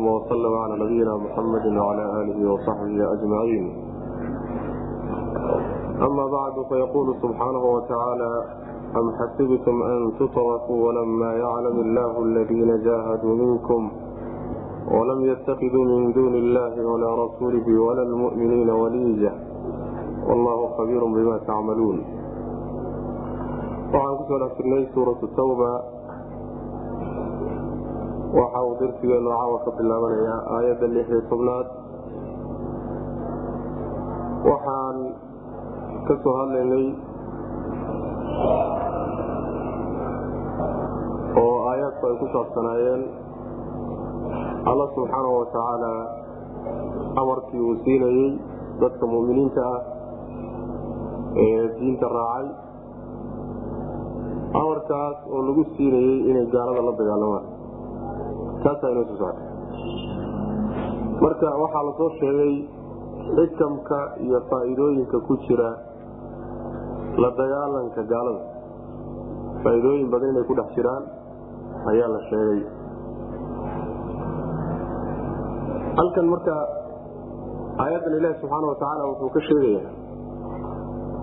اللهم وسلم على نبينا محمد وعلى آله وصحبه أجمعين أما بعد فيقول سبحانه وتعالى أم حسبتم أن تتركوا ولما يعلم الله الذين جاهدوا منكم ولم يتخذوا من دون الله ولا رسوله ولا المؤمنين وليجة والله خبير بما تعملون waxaan kusoo dhex jirnay suuratu tawba waxa uu darsigeenu caawa ka bilaabanayaa aayadda lixyo tobnaad. Waxaan ka soo hadlaynay oo aayaadku ay ku saabsanaayeen alla subxaanahu watacaala amarkii uu siinayey dadka mu'miniinta ah ee diinta raacay. Amarkaas oo lagu siinayey inay gaalada la dagaalamaan taasaa inoo soo socota marka waxaa la soo sheegay xikamka iyo faa'iidooyinka ku jira la dagaalanka gaalada. Faa'iidooyin badan inay ku dhex jiraan ayaa la sheegay. Halkan marka aayaddan ilaahi subxaana wa tacaala wuxuu ka sheegayaa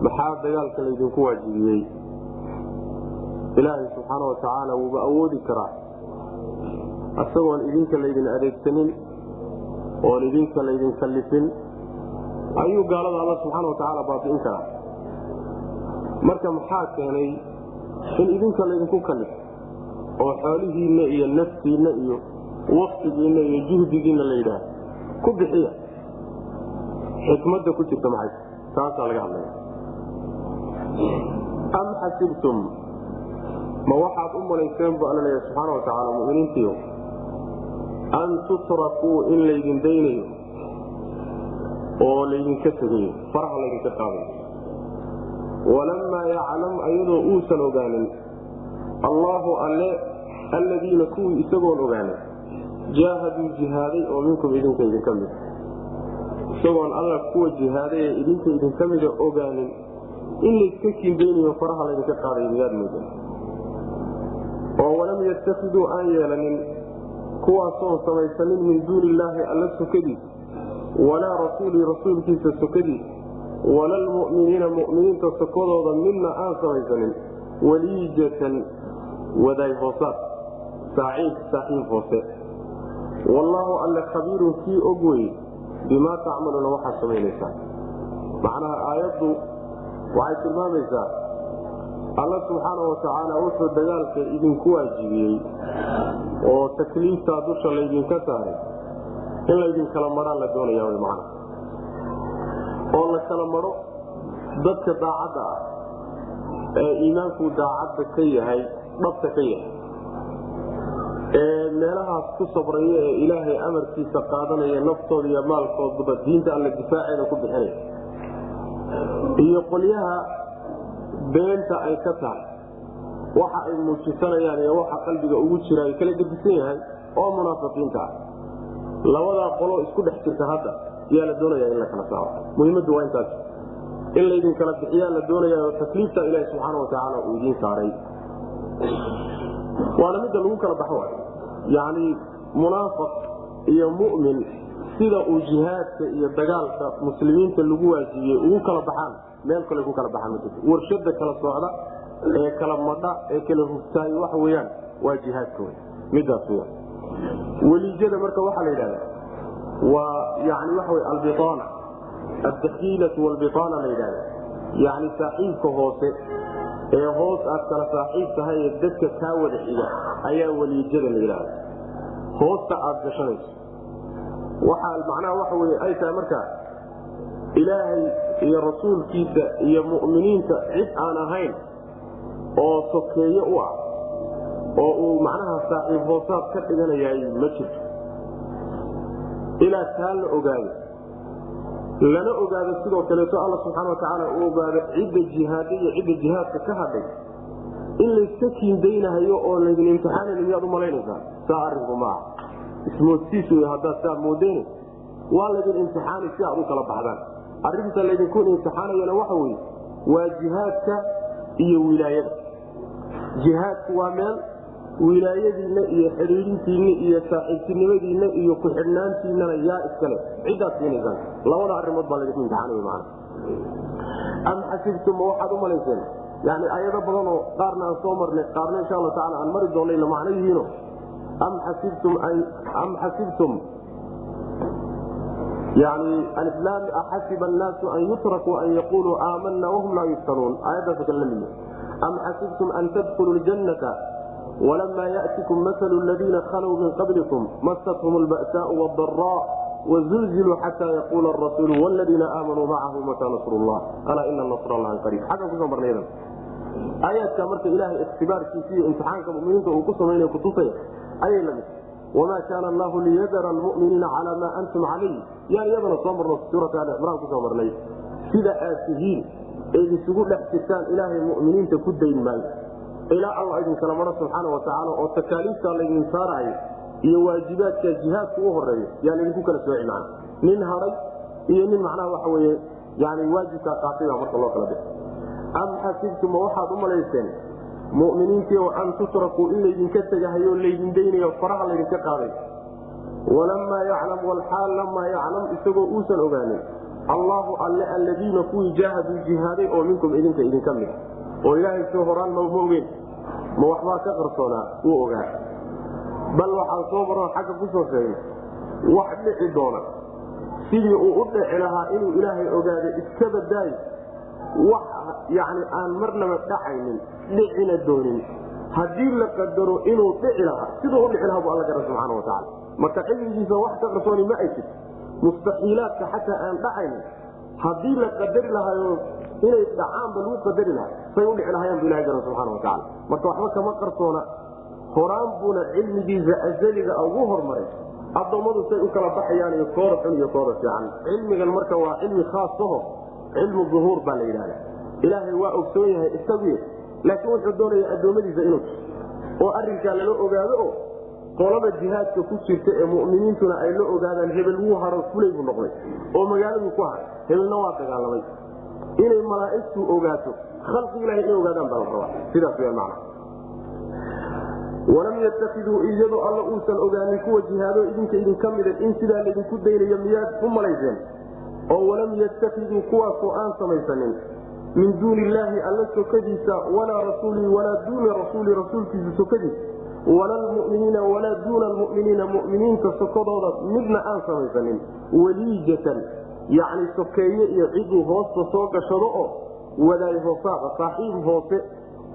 maxaa dagaalka laydinku waajibiyey? Ilaahay subxaana wa tacaala wuuba awoodi karaa isagoon idinka laydin adeegsanin oon idinka laydin kallifin ayuu gaalada alla subxaana wa tacaala baabi'in karaa. Marka maxaa keenay in idinka laydinku kallifo oo xoolihiinna iyo naftiinna iyo waktigiinna iyo juhdigiinna la yidhaah ku bixiya. Xikmadda ku jirta maxay? Taasaa laga hadlaya am xasibtum? Ma waxaad u malayseen bu alla leeya subxaana wa tacaala muminiintiio an tutrakuu in laydin daynayo oo laydinka tegayo faraha laydinka qaadayo walamaa yaclam ayadoo uusan ogaanin allaahu alle alladiina kuwii isagoon ogaanin jaahaduu jihaaday oo minkum idinka idinka mid isagoon alla kuwa jihaaday ee idinka idinka mida ogaanin in layska kiindaynayo faraha laydinka qaadayo miyaad mooda oo walam yatakiduu aan yeelanin kuwaasoon samaysanin min duuni illaahi alla sokadiisa walaa rasuulii rasuulkiisa sokadiisa wala lmu'miniina mu'miniinta sokodooda midna aan samaysanin waliijatan wadaay hoosaad saaciid saaxiib hoose. Wallaahu alle khabiirun kii og weye bimaa tacmaluuna waxaad samaynaysaa. Macnaha aayaddu waxay tilmaamaysaa alla subxaana wa tacaala wuxuu dagaalka idinku waajibiyey oo takliiftaa dusha laydinka saaray. In laydinkala marhaan la doonaya macna oo la kala maro dadka daacadda ah ee iimaankuu daacadda ka yahay dhabta ka yahay ee meelahaas ku sabraya ee ilaahay amarkiisa qaadanaya naftooda iyo maalkooduba diinta alla difaaceeda ku bixinaya. Iyo qolyaha beenta ay ka tahay. Waxa ay muujisanayaan iyo waxa qalbiga ugu jira ay kala gedisan yahay oo munaafiqiinta ah. Labadaa qoloo isku dhex jirta hadda yaa la doonaya in la kala saaro. Muhiimadu waa intaas. In laydin kala bixiyaa la doonaya takliifta ilaahi subxaana watacaala uu idiin saaray. Waana midda lagu kala baxo yacni munaafiq iyo mu'min sida uu jihaadka iyo dagaalka muslimiinta lagu waajibiyey ugu kala baxaan meel kale ku kala baxaan ma jirto warshada kala socda ee kala madha ee kala hugtaay waxa weyaan waa jihaadka w midaas weyaan weliijada marka waxaa la yidhahda waa yani waxa wey albiaana addakiilatu walbiaana la yidhahda yani saaxiibka hoose ee hoos aad kala saaxiib tahay ee dadka kaa wada xiga ayaa weliijada la yidhahda hoosta aad gashanayso. Waxaa macnaha waxa wey ay tahay markaa ilaahay iyo rasuulkiisa iyo mu'miniinta cid aan ahayn oo sokeeye u ah oo uu macnaha saaxiib hoosaad ka dhiganayaay ma jirto. Ilaa taa la ogaado. Lana ogaado sidoo kaleeto alla subxaana watacaala uu ogaado cidda jihaada iyo cidda jihaadka ka hadhay. In layska kiindaynahayo oo laydin imtixaanayn miyaad u malaynaysaa? Saa arrinku maaha ismoodsiis wey haddaad saa moodayna waa laydin imtixaanay si aad u kala baxdaan arrinta laydinku imtixaanayana waxa weye waa jihaadka iyo wilaayada. Jihaadku waa meel wilaayadiinna iyo xidhiidintiinna iyo saaxiibtinimadiinna iyo ku-xidhnaantiinnana yaa iskale ciddaad siinaysaan labada arrimood baa laydinku imtixaanaya macana am xasibtum ma waxaad u malayseen? Yani ayado badanoo qaarna aan soo marnay qaarna insha alla tacala aan mari doonayna macno yihiino am xasibtum am xasibtum yani alislaam axasiba annaasu an yutrakuu an yaquluu aamanna wahum laa yuftanuun aayaddaas kale la miye am xasibtum an tadkuluu ljannata walama yatikum masalu ladiina khalow min qablikum masathum lba'saau wadaraa wzulziluu xataa yaquula rasuulu wladiina aamanuu macahu mataa nasr llah alaa ina nasr llahi qariib xaggan ku soo marnaydan aayaadka marka ilaahay ikhtibaarkiisa iyo imtixaanka muminiinta uu ku samaynaya kutusaya ayay la mid wamaa kaana allahu liyadara almu'miniina calaa maa antum calayh yaan iyadana soo marno suurata alicimraan ku soo marnay sida aad tihiin eed isugu dhex jirtaan ilaahay mu'miniinta ku dayn maayo ilaa alla idinkala maro subxaana wa tacaala oo takaaliiftaa laydin saaraayo iyo waajibaadka jihaadku u horeeyo yaa laydinku kala sooci man nin haday iyo nin macnaha waxa weye yani waajibkaa qaatay baa marka loo kala dhig am xasibtum ma waxaad u malayseen muminiintii an tusrakuu in laydinka tegahayo laydin daynayo faraha laydinka qaaday. Walamaa yaclam walxaal lamaa yaclam isagoo uusan ogaanin allaahu alle alladiina kuwii jaahaduu jihaaday oo minkum idinka idinka mid oo ilaahay soo horaan ma ogeen ma waxbaa ka qarsoonaa wuu ogaa. Bal waxaan soo maroo xagga ku soo sheegnay wax dhici doona. Sidii uu u dhici lahaa inuu ilaahay ogaado iska badaayo wax yani aan marnaba dhacaynin dhicina doonin. Haddii la qadaro inuu dhici lahaa siduu u dhici lahaa bu alla gara subxaana wa tacala marka cilmigiisa wax ka qarsooni ma ay jirto mustaxiilaadka xataa aan dhacaynin haddii la qadari lahaayo inay dhacaanba lagu qadari lahaa say u dhici lahayaan bu ilahay gara subxana wa tacala marka waxba kama qarsoona horaan buuna cilmigiisa azaliga ugu hormaray addoommadu say u kala baxayaan iyo kooda xun iyo kooda fiican. Cilmigan marka waa cilmi khaasaho cilmu duhuur baa la yidhahda ilaahay waa ogsoon yahay isaguy laakiin wuxuu doonaya addoommadiisa inuu oo arrinkaa lala ogaado oo qolada jihaadka ku jirta ee mu'miniintuna ay la ogaadaan hebel wuu haro fulay buu noqday oo magaaladuu ku haray hebelna waa dagaalamay. Inay malaa'igtu ogaato khalqi ilahay inay ogaadaan baa la rabaa. Sidaas w macna. Walam yatakiduu iyadoo alla uusan ogaanin kuwa jihaado idinka idinka mida in sidaa laydinku daynayo miyaad u malayseen oo walam yatakiduu kuwaasoo aan samaysanin. Min duuni illaahi alla sokadiisa walaa rasuulii walaa duuna rasuuli rasuulkiisa sokadiisa wala lmuminiina walaa duuna lmuminiina muminiinta sokodooda midna aan samaysanin. Waliijatan yacni sokeeye iyo ciduu hoosta soo gashado oo wadaay hoosaada saaxiib hoose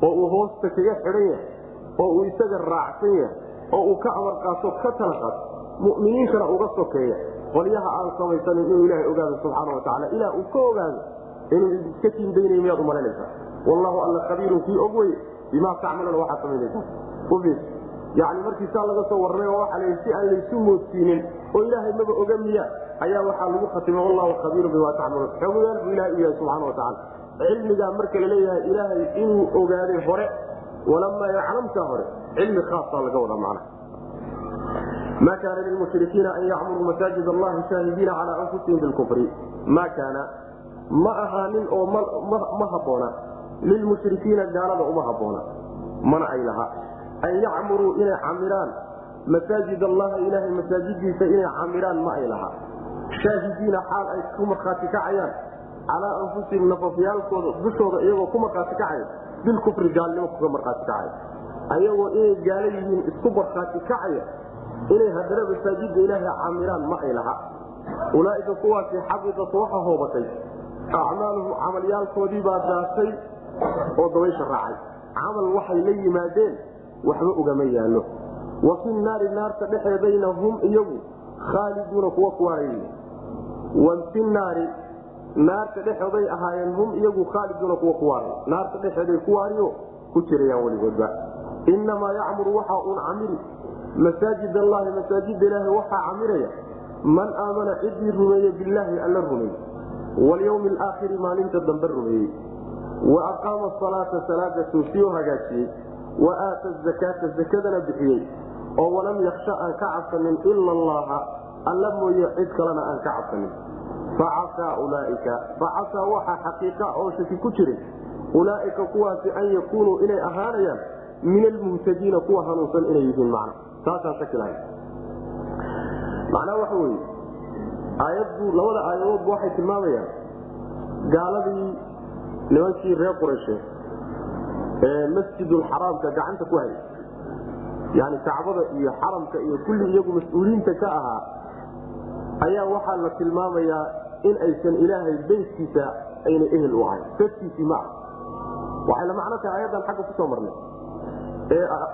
oo uu hoosta kaga xidhan yahay oo uu isaga raacsan yahay oo uu ka amar qaato ka tala qaato muminiintana uga sokeeya qolyaha aan samaysanin inuu ilaahay ogaado subxaana watacaala ilaa uu ka ogaado inuu iska tiindaynayo miyaad umalanaysaa wallahu alla khabiirun kii og wey bimaa tacmaluuna waxaad samaynaysaa. Ufiis yani markii saa laga soo warramay oo waxaa la si aan laysu moodsiinin oo ilaahay maba oga miya ayaa waxaa lagu khatimay wallahu khabiirun bimaa tacmaluun. Xogogaal buu ilahay u yahay subxana watacaala cilmigaa marka la leeyahay ilaahay inuu ogaaday hore walamaa yaclamtaa hore cilmi khaasaa laga wada macna ma kaana lilmushrikiina an yacmuruu masaajid allahi shaahidiina calaa anfusihim bilkufri ma kaana ma ahaanin oo ma habboona lilmushrikiina gaalada uma habboona mana ay laha an yacmuruu inay camiraan masaajid allahi ilaahay masaajidiisa inay camiraan ma ay laha shaahidiina xaal ay ku markhaati kacayaan calaa anfusihim nafafyaalkooda dushooda iyagoo ku markhaati kacaya bilkufri gaalnimo kuga markhaati kacaya ayagoo inay gaalo yihiin isku markhaati kacaya inay haddana masaajida ilaahay camiraan ma ay laha ulaaika kuwaasi xabitat waxa hoobatay acmaaluhum camalyaalkoodii baa daatay oo dabaysha raacay. Camal waxay la yimaadeen waxba ugama yaallo. Wa fi naari naarta dhexeedayna hum iyagu khaaliduuna kuwa kuwaanay wa fi naari naarta dhexooday ahaayeen hum iyagu khaaliduuna kuwa kuwaanay. Naarta dhexeeday kuwaaniyo ku jirayaan weligoodba inamaa yacmuru waxa uun camiri masaajid allahi masaajida ilaahi waxaa camiraya. Man aamana cidii rumeeye bilaahi alla rumeeye walyawmi alaakhiri maalinta dambe rumeeyey. Wa aqaama asalaata salaada toosiyoo hagaajiyey. Wa aata zakaata zakadana bixiyey. Oo walam yaksha aan ka cabsanin ila allaha alla mooye cid kalena aan ka cabsanin. Facasaa ulaaika facasaa waxaa xaqiiqa oo shaki ku jiray. Ulaaika kuwaasi an yakuunuu inay ahaanayaan min almuhtadiina kuwa hanuunsan inay yihiin man taasaan shaki lahayn macnaha waxa weye labada aayadoodba waxay tilmaamayaan. Gaaladii nimankii reer qurayshe ee masjidulxaraamka gacanta ku hayay. Yani kacbada iyo xaramka iyo kulli iyagu mas'uuliyiinta ka ahaa ayaa waxaa la tilmaamayaa in aysan ilaahay beytkiisa ayna ehel u ahayn. Dadkiisii ma ah waxay la macno tahay ayadan xagga ku soo marnay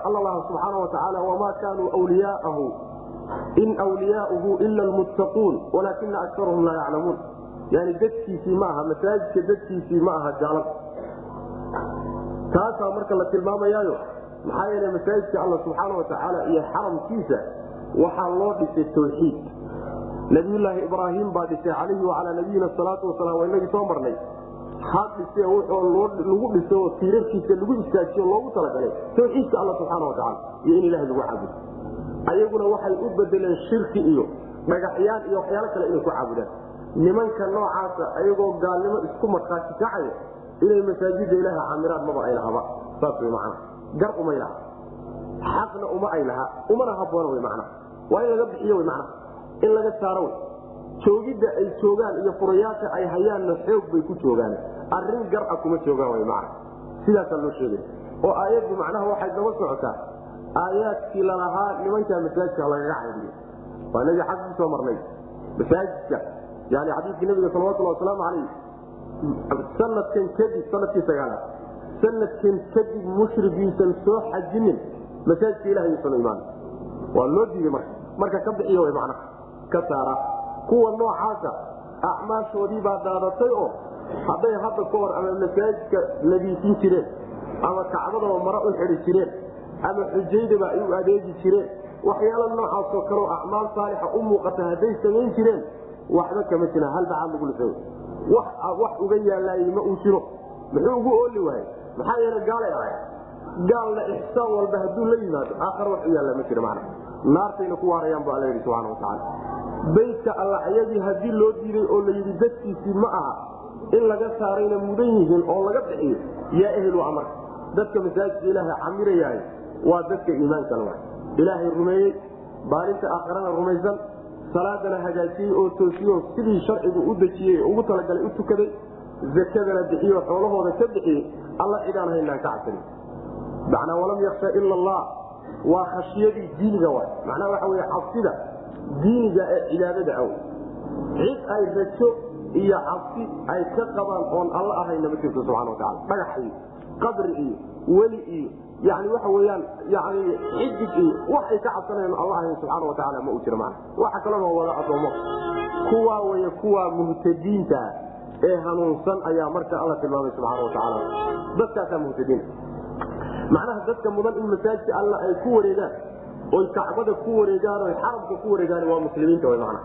alla laha subxaana watacaala wamaa kaanuu wliyaaahu in wliyaauhu ila lmuttaquun walaakina akarahum laa yaclamuun yani dadkiisii ma aha masaajidka dadkiisii ma aha gaalada taasaa marka la tilmaamayaayo maxaa yeele masaajidka alla subxaana watacaala iyo xaramkiisa waxaa loo dhisay tawxiid. Nabiyulaahi ibraahim baa dhisay calayhi wacalaa nabiyina salaatu wasalaam waa inagii soo marnay ha dhise wuxuu lagu dhiso oo tiirarkiisa lagu istaajiyo loogu talagalay tawxiidka alla subxaana watacaala iyo in ilahay lagu caabudo. Ayaguna waxay u bedeleen shirki iyo dhagaxyaan iyo waxyaalo kale inay ku caabudaan. Nimanka noocaasa ayagoo gaalnimo isku markhaati kacaya inay masaajida ilaaha camiraan maba ay lahaba saas wy macana gar umay laha xaqna uma ay laha umana haboona wy macna. Waa in laga bixiyo wy macna. In laga saaro wy joogidda ay joogaan iyo furayaasha ay hayaanna xoog bay ku joogaan. Arrin gar a kuma joogaan macna. Sidaasaa loo sheegay. Oo aayaddu macnaha waxay daba socotaa. Aayaadkii lalahaa nimankaa masaajidka lagaga caydiyo waa inagii xag ku soo marnay. Masaajidka yani xadiidkii nabiga salawatulhi wasalaamu calayh sanadkan kadib sannadkii sagaalaad sanadkan kadib mushrigiisan soo xajinin masaajidka ilahay usan imaan. Waa loo diiday marka. Marka ka bixiyo wy macna. Ka saara kuwa noocaasa acmaashoodii baa daadatay oo hadday hadda ka hor ama masaajidka nadiifin jireen ama kacbadaba mara u xidi jireen ama xujaydaba ay u adeegi jireen waxyaala noocaasoo kaleo acmaal saalixa u muuqata hadday samayn jireen waxba kama jiraan hal bacaad lagu lisay wax uga yaalaayey ma uu jiro. Muxuu ugu ooli waayey? Maxaa yeele gaalay ahay gaalna ixsaan walba hadduu la yimaado aakhar wax u yaalla ma jiro macna naartayna ku waarayaan bu alla yidhi subxana watacaala beytka alla ayagii haddii loo diiday oo la yidhi dadkiisii ma aha in laga saarayna mudan yihiin oo laga bixiyo yaa ehelu amarka dadka masaajidka ilaahay camirayahay waa dadka iimaankale wa ilaahay rumeeyey baalinta aakharana rumaysan salaadana hagaajiyey oo toosiyo sidii sharcigu u dejiyey ugu talagalay u tukaday zakadana bixiyo xoolahooda ka bixiyey alla cidaan haynaan ka cabsanin macnaa walam yaksha ila allah waa khashiyadii diiniga wa macnaha waxa wey cabsida diiniga ee cibaadada aw cid ay rajo iyo cabsi ay ka qabaan oon alla ahayna ma jirto subxana watacala dhagax iyo qabri iyo weli iyo yani waxa weyaan yani xidig iyo wax ay ka cabsanayan alla ahayn subxaana watacaala ma uu jiro mana waxa kalona wada adoomo kuwaa wey kuwa muhtadiinta ee hanuunsan ayaa marka alla tilmaamay subxaana watacaala dadkaasaa muhtadiin. Macnaha dadka mudan in masaajidka alla ay ku wareegaan oy kacbada ku wareegaan oy xaramka ku wareegaan waa muslimiinta w mana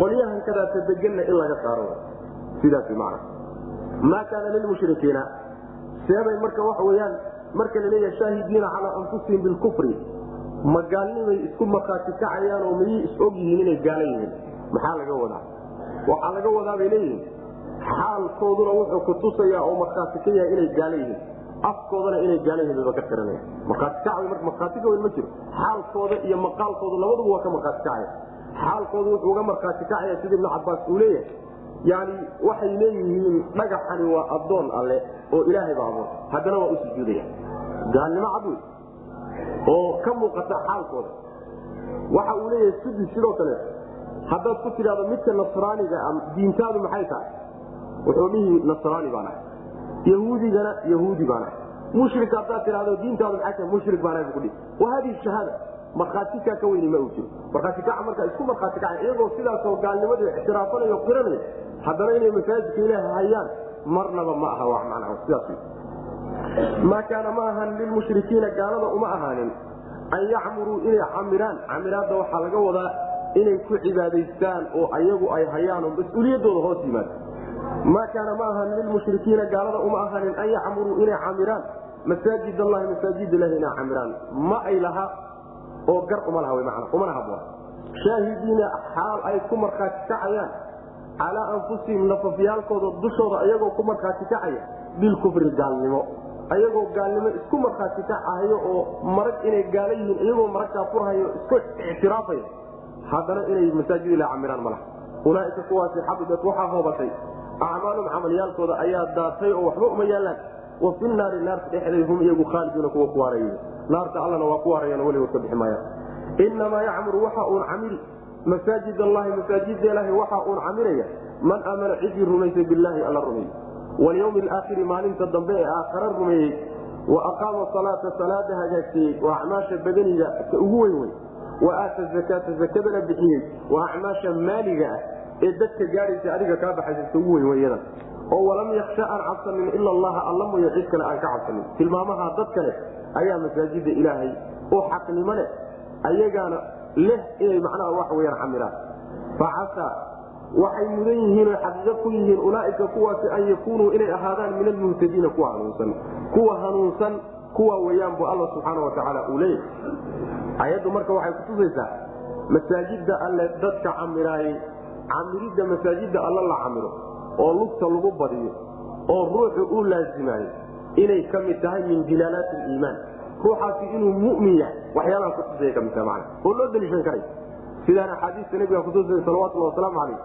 qolyahan kadaata deganna in laga saaro. Sidaas mana maa kaana lilmushrikiina seebay marka waxa weyaan marka laleeyaha shaahidiina calaa anfusihim bilkufri ma gaalnimay isku markhaati kacayaan oo mayay is-og yihiin inay gaala yihiin. Maxaa laga wadaa? Waxaa laga wadaa bay leeyihiin. Xaalkooduna wuxuu ku tusayaa oo markhaati ka yahay inay gaala yihiin afkoodana inay gaala yihiin baba ka marka markhaati ka weyn ma jiro. Xaalkooda iyo maqaalkooda labaduba waa ka markhaati kacaya xaalkoodu wuxuu uga markhaati kacaya sida ibnu cabaas uu leeyahay. Yani waxay leeyihiin dhagaxani waa adoon alle oo ilaahay ba abuur haddana waa u sujuudaya. Gaalnimo cad oo ka muuqata xaalkooda. Waxa uu leeyahay sudi sidoo kale. Haddaad ku tidhahdo midka nasraaniga diintaadu maxay tahay? Wuxuu dhihi nasraani baan ahay yahuudigana yahuudi baan ahay mushrik haddaad tidhahdo diintaadu maxay tahay mushrik baan ahay bu kudhihi wa hadihi shahaada markhaatikaa ka weyni ma uu jiro markhaati kaca marka isku markhaati kaca iyagoo sidaasoo gaalnimadii ictiraafanayo qiranaya haddana inay masaajidka ilaaha hayaan marnaba ma aha wax macnaha sidaas maa kaana ma ahan lilmushrikiina gaalada uma ahaanin an yacmuruu inay camiraan. Camiraadda waxaa laga wadaa inay ku cibaadaystaan oo ayagu ay hayaan oo mas'uuliyaddooda hoos yimaado maa kaana ma ahan lilmushrikiina gaalada uma ahaanin an yacmuruu inay camiraan masaajid allahi masaajid ilahi camiraan ma ay laha oo gar uma laha man umana haboon shaahidiina xaal ay ku markhaati kacayaan calaa anfusihim nafafyaalkooda dushooda ayagoo ku markhaati kacaya bilkufri gaalnimo ayagoo gaalnimo isku markhaati kacahayo oo marag inay gaala yihiin iyagoo maragtaa furhayo isku ictiraafaya haddana inay masaajid ila camiraan malaha ulaaika kuwaasi xabidat waxaa hoobatay acmaalum camalyaalkooda ayaa daatay oo waxba uma yaalaan. Wa fi naarta dhexdeed hum iyagu khaaliduuna kuwa ku waaraya naarta allana waa ku waarayaan weligood ka bixi maayaan. Inamaa yacmuru waxa uun camili masaajid allahi masaajida ilaahi waxa uun camilaya man aamana cidii rumaysay billaahi alla rumeeyey. Walyawmi alaakhiri maalinta dambe ee aakhara rumeeyey. Wa aqaama salaata salaada hagaagsiiyey. Waa acmaasha badaniga ugu weyn wey wa aata zakaata zakadana bixiyey. Waa acmaasha maaliga ah ee dadka gaadhaysa adiga kaa baxaysa ugu weyn weyadan oo walam yaksha aan cabsanin ila allaha alla mooye cid kale aan ka cabsanin. Tilmaamaha dad kale ayaa masaajida ilaahay oo xaqnimo ayagaana leh inay macnaha wax weyaan camilaan facasaa waxay mudan yihiin o xaqiiqo ku yihiin ulaaika kuwaasi an yakunuu inay ahaadaan min almuhtadiina kuwa hanuunsan. Kuwa hanuunsan kuwa weyaan bu alla subxaana watacaala uu leeyahy ayaddu marka waxay kutusaysaa masaajida alle dadka camiraayey camiridda masaajida alla la camiro oo lugta lagu badiyo oo ruuxu u laazimaayo inay ka mid tahay min dilaalaati liimaan ruuxaasi inuu mumin yahay waxyaalaha kutusaya ka mid tahay oo loo daliishan karay. Sidaan axaadiista nebiga kutusaya salawatulhi wasalaamu calayh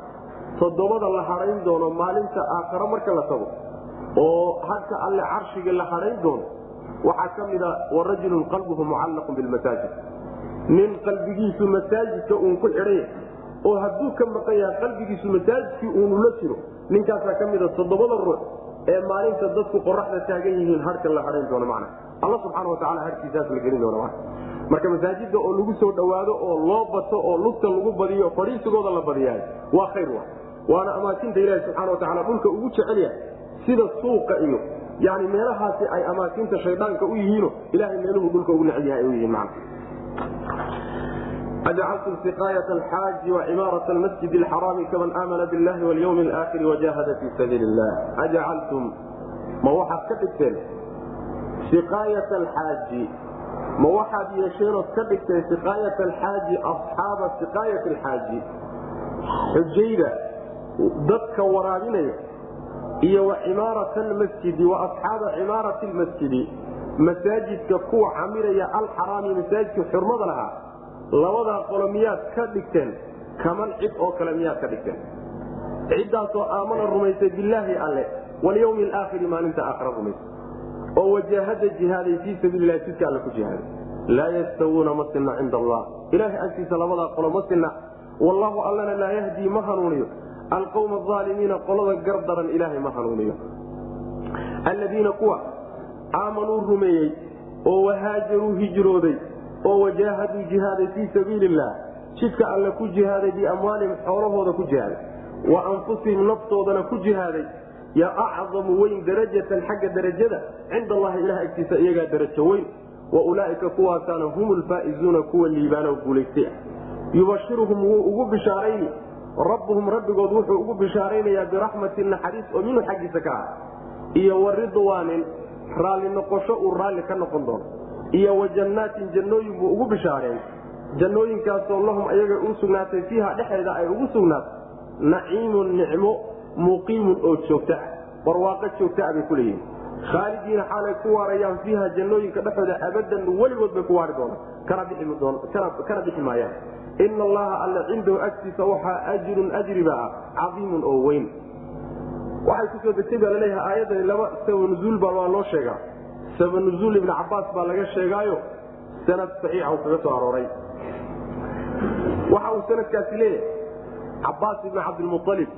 toddobada la hadhayn doono maalinta aakharo marka la tago oo hadka alle carshiga la hadhayn doono waxaa ka mida warajulun qalbuhu mucallaqun bilmasaajid nin qalbigiisu masaajidka uun ku xidhaya oo hadduu ka maqan yahay qalbigiisu masaajidkii uunu la jiro ninkaasaa ka mida toddobada ruux ee maalinta dadku qoraxda taagan yihiin harka la hadhayn doono macna. Alla subxaana watacaala harkiisaas la gelin doona marka masaajidda oo lagu soo dhowaado oo loo bato oo lugta lagu badiyo fadhiisigooda la badiyaay waa khayr wa waana amaakinta ilaahi subxana watacaala dhulka ugu jecel yahay sida suuqa iyo yani meelahaasi ay amaakinta shaydaanka u yihiino ilahay meeluhu dhulka ugu necel yahay yihiin man ajcaltum siqaayat alxaaji wacimaarat almasjid alxaraami kaman aamana billahi walyawmi alaakhiri wajahada fii sabiili illah ajcaltum ma waxaad ka dhigteen siqaayat alxaaji ma waxaad yeesheenood ka dhigteen siqaayat alxaaji asxaaba siqaayat alxaaji xujayda dadka waraabinaya iyo wa cimaarat almasjidi wa asxaaba cimaarati lmasjidi masaajidka kuwa camiraya alxaraami masaajidka xurmada lahaa labadaa qolo miyaad ka dhigteen kaman cid oo kale miyaad ka dhigteen. Ciddaasoo aamana rumaysay bilaahi alle walyawmi alaakhiri maalinta aakhira rumaysay. Oo wajaahada jihaaday fii sabiililahi jidka alle ku jihaaday laa yastawuuna ma sinna cinda allah. Ilahay agtiisa labadaa qolo ma sinna. Wallahu allana laa yahdii ma hanuuniyo. Alqawma aalimiina qolada gardaran ilaahay ma hanuuniyo. Alladiina kuwa aamanuu rumeeyey oo wahaajaruu hijrooday oo wajaahaduu jihaaday fii sabiili illah jidka alle ku jihaaday biamwaalihim xoolahooda ku jihaaday. Wa anfusihim naftoodana ku jihaaday. Ya acdamu weyn darajatan xagga darajada cinda allahi ilah agtiisa iyagaa darajo weyn. Wa ulaaika kuwaasaana hum lfaa'izuuna kuwa liibaano guulaystay ah. Yubashiruhum wuu ugu bishaarayni. Rabbuhum rabbigood wuxuu ugu bishaaraynayaa biraxmatin naxariis oo minhu xaggiisa ka ah. Iyo wa ridwaanin raalli noqosho uu raalli ka noqon doono iyo wa jannaatin jannooyin buu ugu bishaareen. Jannooyinkaasoo lahum ayaga u sugnaatay fiiha dhexeeda ay ugu sugnaatay. Naciimun nicmo muqiimun oo joogta ah. Barwaaqo joogta ah bay ku leeyihiin khaalidiina xaalay ku waarayaan fiiha jannooyinka dhexooda abadan weligood bay ku waari doonaan. Kana bixi maayaan. Ina allaha alla cindahu agtiisa waxaa ajrun ajriba ah cadiimun oo weyn. Waxay ku soo degtay baa la leeyahay aayadani laba sabanuzuul baa waa loo sheegaa sabanuzuul ibni cabaas baa laga sheegaayo sanad saxiixa uu kaga soo arooray. Waxa uu sanadkaasi leeyahay cabaas ibni cabdilmualib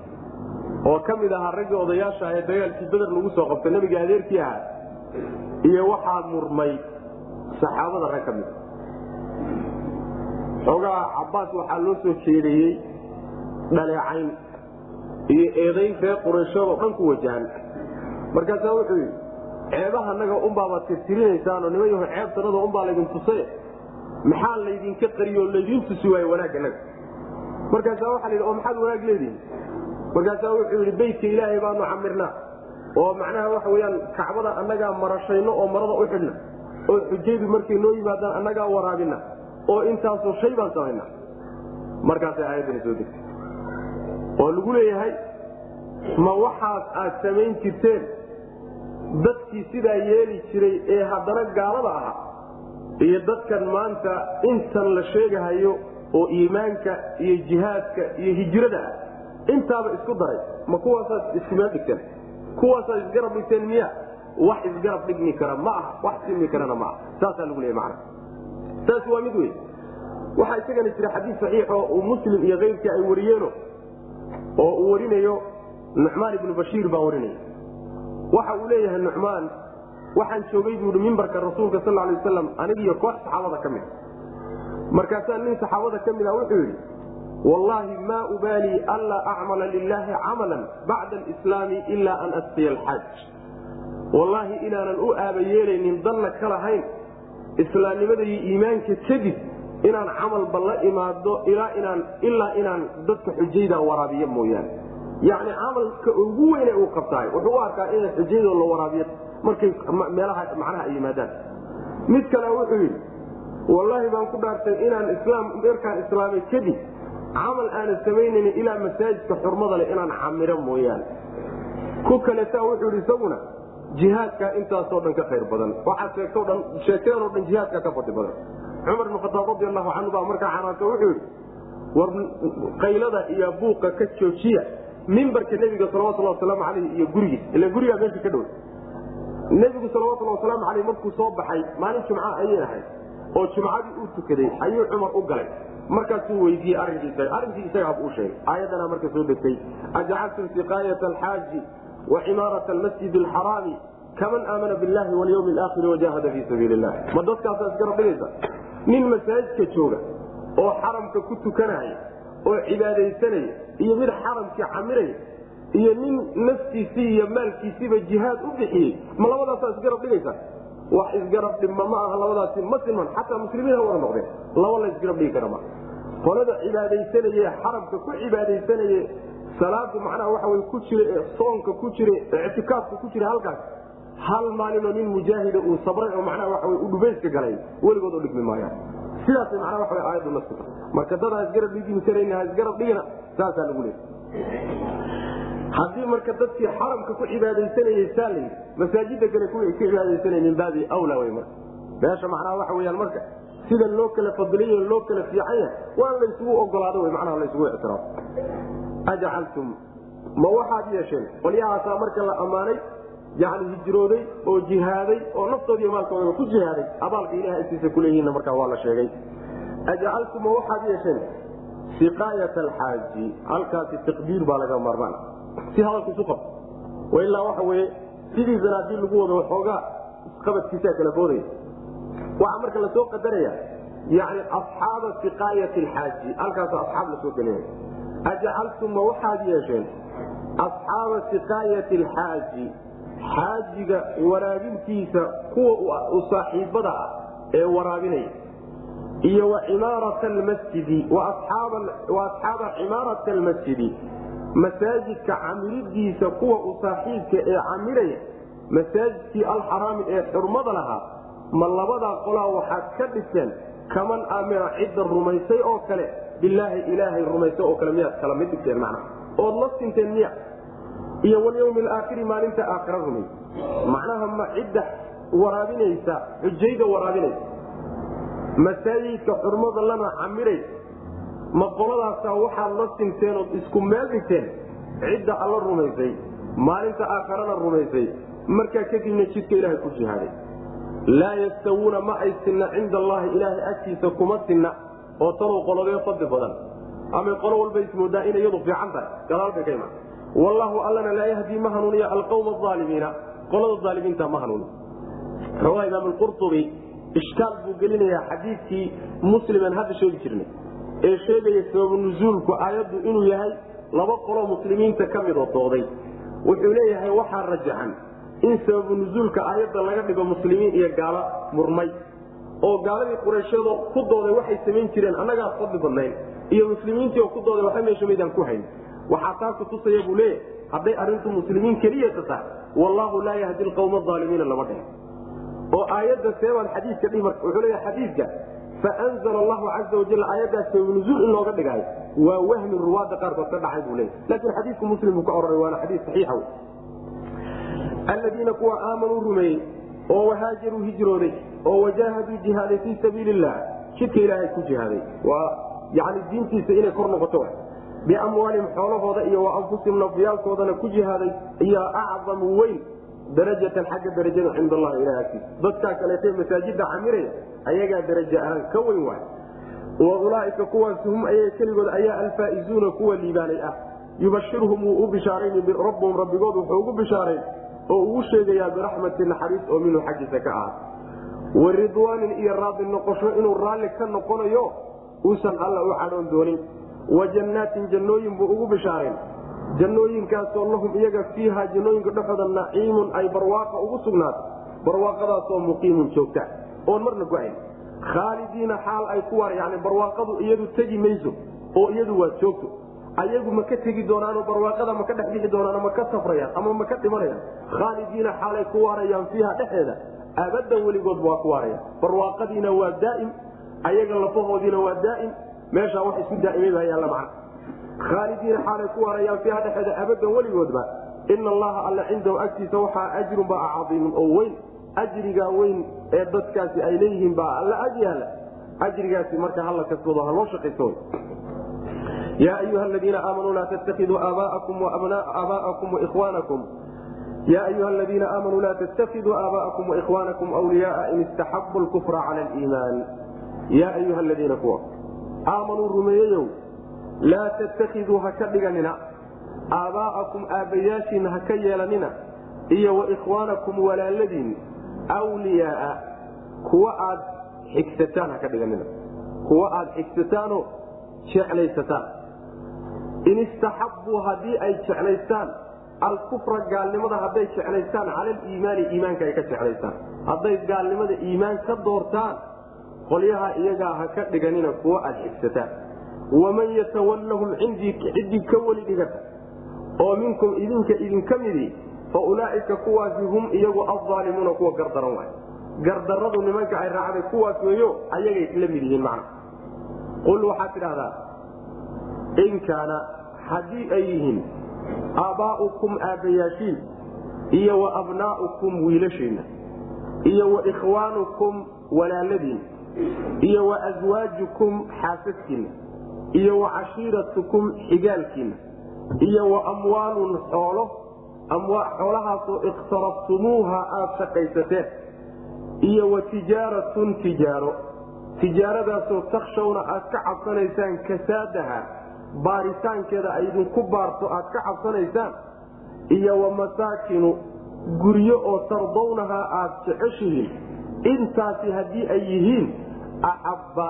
oo ka mid ahaa raggii odayaasha ee dagaalkii beder lagu soo qabtay nabiga adeerkii ahaa iyo waxaa murmay saxaabada rag ka mida xoogaa cabaas waxaa loo soo jeediyey dhaleecayn iyo eedayn reer qurayshood oo dhan ku wajahan markaasaa wuxuu yidhi ceebaha naga unbaaba tirtirinaysaanoo niman yaho ceebtanada unbaa laydin tusaye maxaa laydinka qariyo oo laydiin tusi waaye wanaagga naga? Markaasaa waxaa la yidhi oo maxaad wanaag leedihin markaasaa wuxuu yidhi beytka ilaahay baanu camirnaa oo macnaha waxa weyaan kacbada annagaa marashayno oo marada u xidhna oo xujaydu markay noo yimaadaan annagaa waraabina oo intaasoo shay baan samayna. Markaasay aayaddani soo degtay. Oo lagu leeyahay ma waxaas aad samayn jirteen dadkii sidaa yeeli jiray ee haddana gaalada ahaa iyo dadkan maanta intan la sheegahayo oo iimaanka iyo jihaadka iyo hijrada ah intaaba isku daray ma kuwaasaad iskumeel dhigteen kuwaasaad isgarab dhigteen miya wax isgarab dhigmi kara ma aha wax simi karana ma aha. Saasaa lagu leeya macana taasi waa mid wey waxaa isagana jira xadiis saxiixo uu muslim iyo keyrkii ay wariyeeno oo uu warinayo nucmaan ibnu bashiir baa warinaya waxa uu leeyahay nucmaan waxaan joogay buui mimbarka rasuulka sal lay waslam anigiyo koox saxaabada ka mid markaasaa nin saxaabada ka mid a wuxuu yidhi wallaahi maa ubaalii anlaa acmala lilaahi camalan bacda alislaami ilaa an asqiya alxaaj. Wallaahi inaanan u aaba yeelaynin danna ka lahayn islaamnimada iyo iimaanka kadib inaan camalba la imaado ilaa inaan dadka xujayda waraabiyo mooyaane yacni camalka ugu weyne uu qabtaay wuxuu u arkaa inay xujaydo la waraabiyo markay meelaha macnaha ay yimaadaan. Mid kale wuxuu yidhi wallaahi baan ku dhaartay inaan islaam markaan islaamay kadib camal aanan samaynaynin ilaa masaajidka xurmada leh inaan camiro mooyaane. Ku kaleetaa wuxuu yidhi isaguna jihaadkaa intaasoo dhan ka khayr badan. Waxaad sheegtoo dhan sheegteenoo dhan jihaadkaa ka fadli badan. Cumar ibn khataab radi allahu canhu baa markaa xanaanto wuxuu yidhi war qaylada iyo buuqa ka joojiya mimbarka nebiga salawatulhi wasalaamu caleyh iyo gurigiis ila gurigaa meesha ka dhow. Nebigu salawatulhi wasalaamu caleyh markuu soo baxay maalin jumca ayay ahayd oo jumcadii uu tukaday ayuu cumar u galay. Markaasuu weydiiyey arrinkiisa arrinkii isagaab uu sheegay. Aayadana marka soo degtay ajacaltum siqaayat alxaaji wa cimaarata almasjid alxaraami kaman aamana billahi walyawmi alaakhiri wajahada fii sabiili illah ma dadkaasaa isgarab dhigaysa nin masaajidka jooga oo xaramka ku tukanaya oo cibaadaysanaya iyo mid xaramkii camiraya iyo nin naftiisii iyo maalkiisiiba jihaad u bixiyey. Ma labadaasaa isgarab dhigaysa wax isgarab dhibma ma aha labadaasi ma siman xataa muslimiin ha wada noqdeen. Laba la isgarab dhigi kara ma qolada cibaadaysanaye xaramka ku cibaadaysanaye salaada macnaha waxa wy ku jira ee soonka ku jira ictikaafka ku jira halkaas hal maalinoo nin mujaahida uu sabray oo macnaha waxa u dhubeyska galay weligood u dhigmi maayaan. Sidaasay macnaha waxa aayaddu nas ku tahay marka dad isgarab dhigi karayna ha isgarab dhigina saasaa lagu leeyay haddii marka dadkii xaramka ku cibaadaysanayay saa layidhi masaajida kale kuwa ku cibaadaysanay min awla wey marka. Meesha macnaha waxa weyaan marka sida loo kala fadiliyo loo kala fiican yahay waa laysugu ogolaado w macnaha laysugu ictiraafo ajcaltum ma waxaad yeesheen qolyahaasaa marka la ammaanay yani hijrooday oo jihaaday oo naftoodiiyo maalkoodaba ku jihaaday abaalka ilaha agtiisa kuleeyihiinna markaa waa la sheegay. Ajcaltum ma waxaad yeesheen siqaayat alxaaji halkaasi taqdiir baa laga maarmaan si hadalku isu qabto wailaa waxa weye sidiisana haddii lagu wado waxoogaa isqabadkiisaa kala boodaya. Waxaa marka la soo qadaraya yani asxaaba siqaayati alxaaji halkaasoo asxaab la soo gelinaya ajcaltum ma waxaad yeesheen asxaaba siqaayati alxaaji xaajiga waraabintiisa kuwa saaxiibada ah ee waraabinaya iyo wa cimaarata almasjidi masaajidka camiridiisa kuwa u saaxiibka ee camiraya masaajidkii alxaraami ee xurmada lahaa ma labadaa qolaa waxaad ka dhiseen kaman aamina cidda rumaysay oo kale bilaahi ilaahay rumaysay oo kale miyaad kala mid dhigteen macna ood la sinteen miya iyo walyawmi alaakhiri maalinta aakhira rumay macnaha ma cidda waraabinaysa xujayda waraabinaysa masaajidka xurmada lana camiraysa ma qoladaasaa waxaad la sinteen ood isku meel dhigteen cidda alla rumaysay maalinta aakharana rumaysay. Markaa kadibna jidka ilaahay ku jihaaday. Laa yastawuuna ma ay sinna cinda allaahi ilaahay agtiisa kuma sinna oo tanuu qolodee fadli badan. Amay qolo walba ismoodaa inay iyadu fiican tahay gadaalbay ka imaan. Wallaahu allana laa yahdii ma hanuuniya alqawma aalimiina qolada aalimiinta ma hanuuni ishkaal buu gelinayaa xadiidkii musliman hadda sheegi jirnay ee sheegaya sababu nuzuulku aayaddu inuu yahay laba qolo muslimiinta ka mid oo dooday. Wuxuu leeyahay waxaa rajaxan in sababu nuzuulka aayadda laga dhigo muslimiin iyo gaalo murmay oo gaaladii qurayshado ku dooday waxay samayn jireen annagaa fadli badnayn iyo muslimiintii oo ku dooday waxa meesha maydaan ku hayn. Waxaa taa kutusaya buu leeyahay hadday arrintu muslimiin keliyata tahay wallaahu laa yahdi alqawma aalimiina lama dheh oo aayadda seebaad xadiiska dhimar wuxuu leeyahay xadiidka faanzala allahu caza wajal aayaddaas sababunuzuul in looga dhigaayo waa wahmi ruwaadda qaarkood ka dhacay buu leeyahy laakiin xadiidku muslim buu ka ororay waana xadiis saxiixa alladiina kuwa aamanuu rumeeyey oo wahaajaruu hijrooday oo wajaahaduu jihaaday fii sabiili illah jidka ilaahay ku jihaaday. Waa yani diintiisa inay kor noqoto biamwaalihim xoolahooda iyo wa anfusihim nafyaalkoodana ku jihaaday iyo acdamu weyn darajatan xagga darajada cinda allahi ilahi agtiisa dadkaa kaleete masaajida camiraya ayagaa daraja ahaan ka weyn waay. Wa ulaaika kuwaas hum ayaga keligood ayaa alfaa'izuuna kuwa liibaanay ah. Yubashirhum wuu u bishaarayni rabbuhum rabbigood wuxuu ugu bishaarayn oo ugu sheegayaa biraxmati naxariis oo minhu xaggiisa ka ahaa. Wa ridwaanin iyo raadi noqosho inuu raalli ka noqonayo uusan alla u cadhoon doonin. Wa jannaatin jannooyin buu ugu bishaarayn jannooyinkaasoo lahum iyaga fiiha jannooyinka dhexooda naciimun ay barwaaqa ugu sugnaato barwaaqadaasoo muqiimun joogta oon marna go'ayn. Khaalidiina xaal ay ku waar yani barwaaqadu iyadu tegi mayso oo iyadu waa joogto. Ayagu ma ka tegi doonaanoo barwaaqada ma ka dhex bixi doonaan ma ka safrayaan ama ma ka dhimanayaan. Khaalidiina xaalay ku waarayaan fiiha dhexeeda abadan weligood waa ku waarayaan. Barwaaqadiina waa daa'im ayaga lafahoodiina waa daa'im. Meeshaa wax isku daa'imay baa khaalidiina xaalay ku waarayaan fiiha dhexeeda abadan weligoodba ina allaha alla cindahu agtiisa waxaa ajrun baa cadiimun oo weyn ajrigaa weyn ee dadkaasi ay leeyihiin baa alla ag yaalla ajrigaasi marka hala kasbado ha loo shaqayso ya ayuha aladiina aamanuu laa tattakiduu aaba'akum waihwaanakum ya ayuha aladiina aamanuu laa tattakiduu aaba'akum waikhwaanakum wliyaaa in istaxabu lkufra cala aliimaan ya ayuha aladiina kuwa aamanuu rumeeyeyow laa tattakiduu ha ka dhiganina. Aabaa'akum aabbayaashiina ha ka yeelanina. Iyo waikhwaanakum walaaladiin wliyaaa kuwa aad xigsataan ha ka dhiganina. Kuwa aad xigsataanoo jeclaysataan. In istaxabbuu haddii ay jeclaystaan alkufra gaalnimada hadday jeclaystaan cala aliimaani iimaanka ay ka jeclaystaan. Hadday gaalnimada iimaan ka doortaan qolyaha iyagaa ha ka dhiganina kuwa aad xigsataan waman yatawallahum ciddii ka weli dhigata oo minkum idinka idinka midii fa ulaaika kuwaasi hum iyagu alzaalimuuna kuwa gardaran waay gardaradu nimanka ay raacday kuwaas weeyo ayagay la mid yihiin macna qul waxaad tidhahdaa in kaana haddii ay yihiin aabbaa'ukum aabbayaashiin iyo wa abnaa'ukum wiilashiinna iyo wa ikhwaanukum walaaladiin iyo wa aswaajukum xaasaskiinna iyo wa cashiiratukum xigaalkiinna iyo wa amwaalun xoolo xoolahaasoo ikhtarabtumuuha aad shaqaysateen iyo wa tijaaratun tijaaro tijaaradaasoo takshawna aad ka cabsanaysaan kasaadaha baaritaankeeda ay idinku baarto aad ka cabsanaysaan iyo wa masaakinu guryo oo tardawnaha aad jeceshihiin intaasi haddii ay yihiin axabba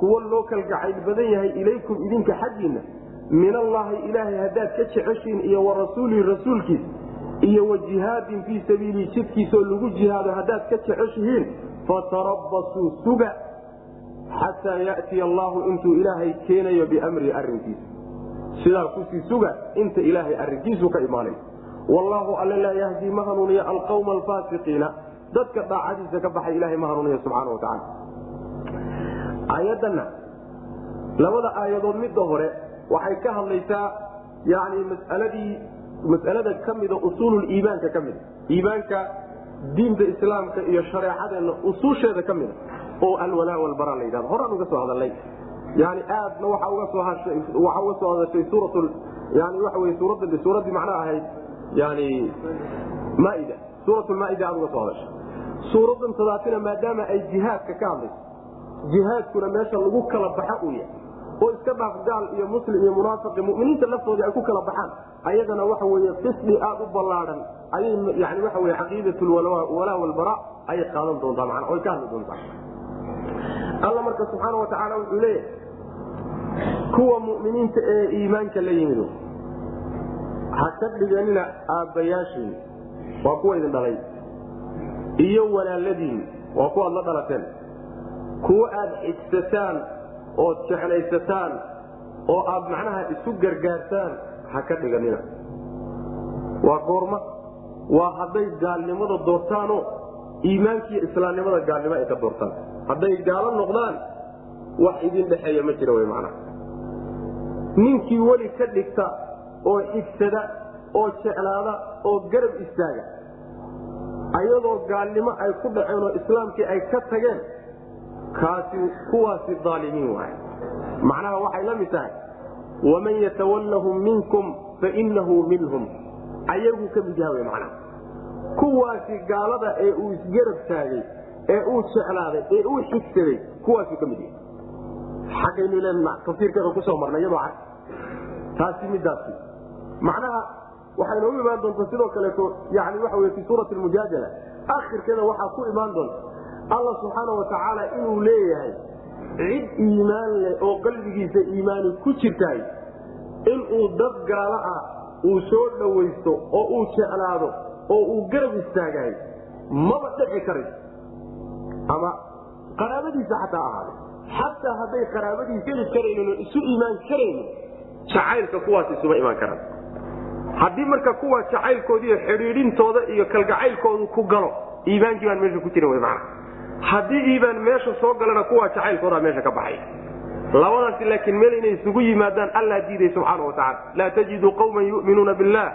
kuwa loo kalgacayl badan yahay ilaykum idinka xaggiinna. Min allaahi ilaahay haddaad ka jeceshiin iyo wa rasuulihi rasuulkiis iyo wa jihaadin fii sabiilihi jidkiisoo lagu jihaado haddaad ka jeceshihiin fatarabbasuu suga xataa yatiya allaahu intuu ilaahay keenayo biamrihi arrinkiisa. Sidaa ku sii suga inta ilaahay arrinkiisu ka imaanay. Wallaahu alle laa yahdii ma hanuuniya alqawma alfaasiqiina. Dadka daacadiisa ka baxay ilahay ma hanuuniya subxaana wa tacala aayaddanna labada aayadood midda hore waxay ka hadlaysaa yani masaladii masalada ka mida usuululiimaanka ka mida. Iimaanka diinta islaamka iyo shareecadeenna usuusheeda ka mida oo alwalaa walbara la yidhahdo. Horaan uga soo hadalnay yani aadna waxa uga soo waxa uga soo hadashay suuratul yani waxa wey suuradda suuraddii macnaha ahayd yani maaida. Suuratulmaaida aad uga soo hadashay. Suuraddan sadaatina maadaama ay jihaadka ka hadlayso jihaadkuna meesha lagu kala baxa uu yahay. Oo iska dhaaf gaal iyo muslim iyo munaafiqi muminiinta laftoodii ay ku kala baxaan. Ayadana waxa weye qisdi aad u ballaadhan ayay yani waxa wey caqiidat lwalaa walbara ayay qaadan doontaa mana oy ka hadli doontaa. Alla marka subxaana watacaala wuxuu leeyahay kuwa muminiinta ee iimaanka la yimido ha ka dhiganina aabbayaashiin waa kuwa idin dhalay iyo walaaladiin waa kuwaad la dhalateen kuwa aad xigsataan ood jeclaysataan oo aad macnaha isu gargaartaan ha ka dhiganina waa goorma. Waa hadday gaalnimada doortaanoo iimaankiiyo islaamnimada gaalnimo ay ka doortaan. Hadday gaalo noqdaan wax idin dhexeeya ma jira w mana ninkii weli ka dhigta oo xigsada oo jeclaada oo garab istaaga ayadoo gaalnimo ay ku dhaceen oo islaamkii ay ka tageen kaasi kuwaasi aalimiin waay macnaha waxay la mid tahay waman yatawallahum minkum fainahu minhum. Ayaguu ka mid yaha macnaha. Kuwaasi gaalada ee uu isgarab taagay ee uu jeclaaday ee uu xigsaday kuwaasuu ka mid yahay. Xaggaynu len tafsiirkeeda ku soo marnay iyadoo cad. Taasi midaasi macnaha waxay noogu imaan doonta sidoo kaleeto yani waxa wey fi suurati mujaadala akhirkeeda waxaa ku imaan doonta alla subxaana watacaala inuu leeyahay cid iimaan leh oo qalbigiisa iimaani ku jirtahay inuu dad gaalo ah uu soo dhowaysto oo uu jeclaado oo uu garab istaagahay maba dhici karayso ama qaraabadiisa xataa ahaada xataa hadday qaraabadiisa heli karaynin oo isu iimaan karaynin jacaylka kuwaas isuma imaan karaan. Haddii marka kuwa jacaylkoodiiyo xidhiidhintooda iyo kalgacaylkoodu ku galo iimaankii baan meesha ku jirin w mana haddii iibaan meesha soo galana kuwa jacaylkoodaa meesha ka baxay. Labadaasi laakiin meel inay isugu yimaadaan allaa diiday subxaana wa tacala laa tajidu qawman yu'minuuna billah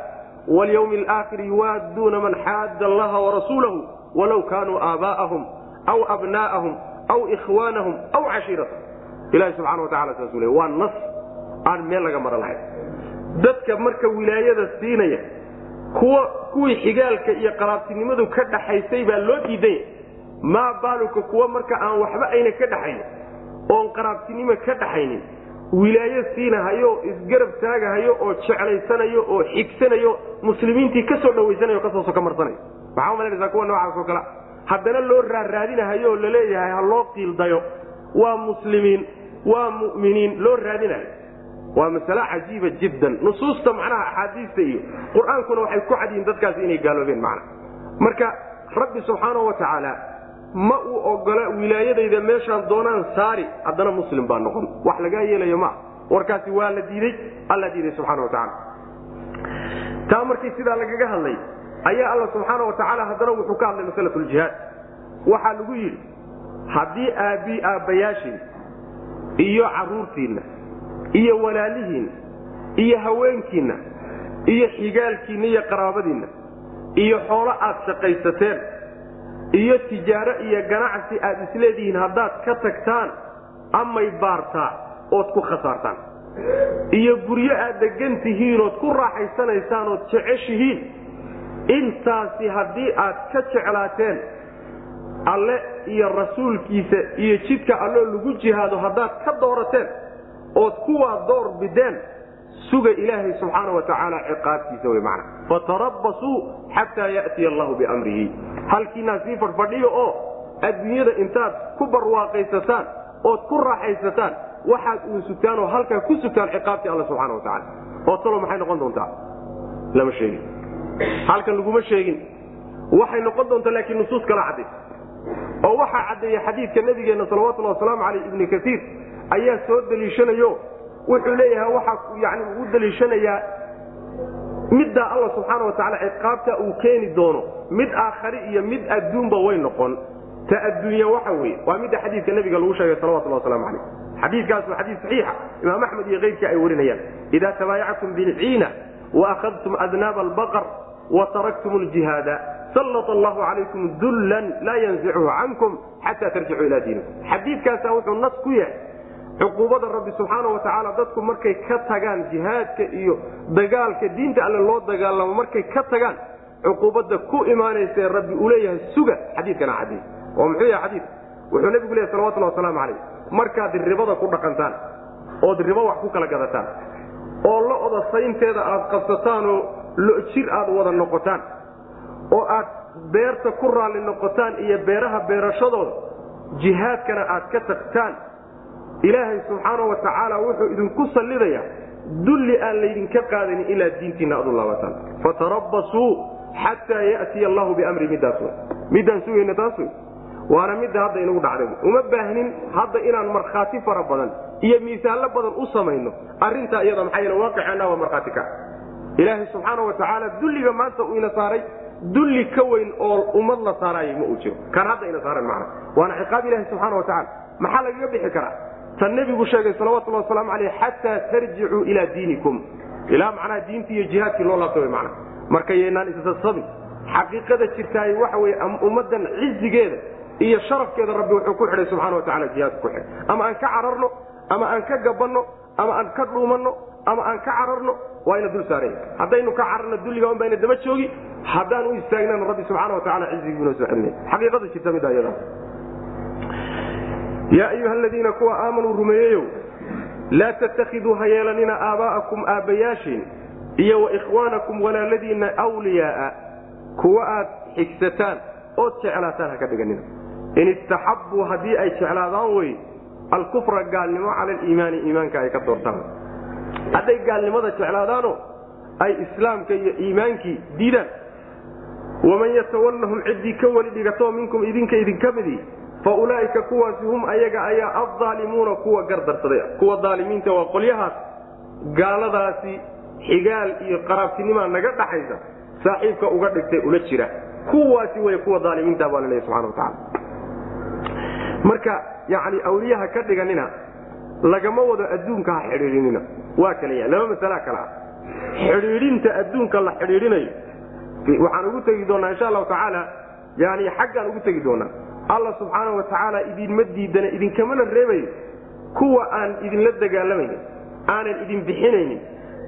walyawmi alaakhiri yuwaadduuna man xaadda allaha warasuulahu walaw kaanuu aabaa'ahum aw abnaa'ahum aw ikhwaanahum aw cashiiratahum. Ilahi subxana wa tacala saasuu le waa nas aan meel laga mara lahayn. Dadka marka wilaayada siinaya kuwa kuwii xigaalka iyo qaraabtinimadu ka dhaxaysay baa loo diidanya maa baaluka kuwa marka aan waxba ayna ka dhaxaynin oon qaraabtinimo ka dhaxaynin wilaayo siinahayo isgarab taagahayo oo jeclaysanayo oo xigsanayo muslimiintii ka soo dhawaysanayo ka soo soka marsanayo. Maxaa umalanaysaa kuwa noocaas oo kale? Haddana loo raaraadinahayo oo la leeyahay ha loo qiildayo waa muslimiin waa mu'miniin loo raadinayo. Waa masale cajiiba jiddan. Nusuusta macnaha axaadiista iyo qur'aankuna waxay ku cadyihiin dadkaasi inay gaaloobeen macna. Marka rabbi subxaanau wa tacaala ma uu ogola wilaayadayda meeshaan doonaan saari haddana muslim baa noqon. Wax lagaa yeelayo maa warkaasi waa la diiday alla diiday subxana wa tacaala. Taa markii sidaa lagaga hadlay ayaa alla subxaana wa tacaala haddana wuxuu ka hadlay masalat waxaa lagu yidhi haddii aabbii aabbayaashiin iyo caruurtiinna iyo walaalihiinna iyo haweenkiinna iyo xigaalkiinna iyo qaraabadiinna iyo xoolo aad shaqaysateen iyo tijaaro iyo ganacsi aad isleedihiin haddaad ka tagtaan amay baartaa ood ku khasaartaan. Iyo guryo aad degan tihiin ood ku raaxaysanaysaan ood jeceshihiin. Intaasi haddii aad ka jeclaateen alle iyo rasuulkiisa iyo jidka alloo lagu jihaado haddaad ka doorateen ood kuwaa door bideen suga ilaahay subxaana wa tacaala ciqaabtiisa wey mana fatarabbasuu xataa ya'tiya allahu biamrihi. Halkiinaa sii fadhfadhiyo oo adduunyada intaad ku barwaaqaysataan ood ku raaxaysataan waxaad uun sugtaan oo halkaa ku sugtaan ciqaabtii alla subxana wa tacala oo talo maxay noqon doontaa? Lama sheegin. Halkan laguma sheegin. Waxay noqon doontaa laakiin nusuus kala cadday. Oo waxaa caddeeya xadiidka nabigeenna salawatulli wasalaamu caleyh ibni kaiir ayaa soo daliishanayo wuxuu leeyahay waxaa yani u daliishanayaa middaa alla subxaana wa tacala ciqaabta uu keeni doono. Mid aakhari iyo mid adduunba way noqon. Ta adduunya waxa weye waa midda xadiidka nabiga lagu sheegay salawatullah waslamu caleyh xadiikaas waa saxiixa. Imaam axmed iyo keyrkii ay warinayaan. Idaa tabaayactum bilciina waakhadtum adnaaba albaqar wataraktum ljihaada salt allahu calaykum dullan laa yanzichu cankum xata tarjicuu ila diinikum. Xadiikaasa wuxuu nas ku yahay cuquubada rabbi subxaana wa tacaala dadku markay ka tagaan jihaadka iyo dagaalka diinta alle loo dagaalamo markay ka tagaan cuquubada ku imaanaysae rabbi uu leeyahay suga. Xadiikana cadiy oo muxuu yahay xadiik wuxuu nebigu leeyahy salawatullah wasalaamu calayh markaad ribada ku dhaqantaan ood ribo wax ku kala gadataan oo lo-da saynteeda aad qabsataan oo lo-jir aad wada noqotaan oo aad beerta ku raalli noqotaan iyo beeraha beerashadooda jihaadkana aad ka tagtaan ilaahay subxaana wa tacaala wuxuu idinku sallidayaa dulli aan laydinka qaadanin ilaa diintiinna aad u laabataan fatarabbasuu xataa ya'tiya allahu biamri middaas wey middaan sugayna taas wey waana midda hadda inagu dhacday uma baahnin hadda inaan markhaati fara badan iyo miisaallo badan u samayno. Arrintaa iyada maxaa yeele waaqiceenna waa markhaati ka. Ilaahay subxaana wa tacaala dulliga maanta uu ina saaray dulli ka weyn oo ummad la saaraayay ma uu jiro. Kan hadda ina saaran macna waana ciqaab ilahi subxaana wa tacala maxaa lagaga bixi karaa tan nebigu sheegay salawatullah wasalaamu caleyh xataa tarjicuu ilaa diinikum. Ilaa macnaha diintii iyo jihaadkii loo laabta wy mana marka yaynaan issabin xaqiiqada jirtaay waxa wey ummaddan cizigeeda iyo sharafkeeda rabbi wuxuu ku xidhay subxana watacala jihaadka ku xidhay. Ama aan ka cararno ama aan ka gabanno ama aan ka dhuumanno ama aan ka cararno waa ina dul saaraya haddaynu ka cararno dulliga un bayna daba joogi haddaan u istaagnana rabbi subxaana watacala cizigii inoo soo celinaya xaqiiqada jirta midda iyada yaa ayuha aladiina kuwa aamanuu rumeeyeyow laa tattakiduu ha yeelanina aabaa'akum aabbayaashiin iyo wa ikhwaanakum walaaladiinna wliyaaa kuwa aad xigsataan ood jeclaataan ha ka dhiganina. In istaxabbuu haddii ay jeclaadaan wey alkufra gaalnimo cala aliimaani iimaanka ay ka doortaan. Hadday gaalnimada jeclaadaano ay islaamka iyo iimaankii diidaan waman yatawallahum ciddii ka weli dhigatoo minkum idinka idinka midii fa ulaa'ika kuwaasi hum ayaga ayaa addaalimuuna kuwa gardarsaday. Kuwa aalimiinta waa qolyahaas gaaladaasi xigaal iyo qaraabtinimaa naga dhaxaysa saaxiibka uga dhigtay ula jira. Kuwaasi way kuwa aalimiinta baa laleeya subana wataala marka yani awliyaha ka dhiganina lagama wado adduunka xidhiidhinina. Waa kala ya laba masala kale ah. Xidhiidhinta adduunka la xidhiidhinayo. Waxaan ugu tegi doonaa insha allahu tacaala yani xaggaan ugu tegi doonaa alla subxaana wa tacaala idinma diidana idinkamana reebayo kuwa aan idinla dagaalamaynin aanan idin bixinaynin.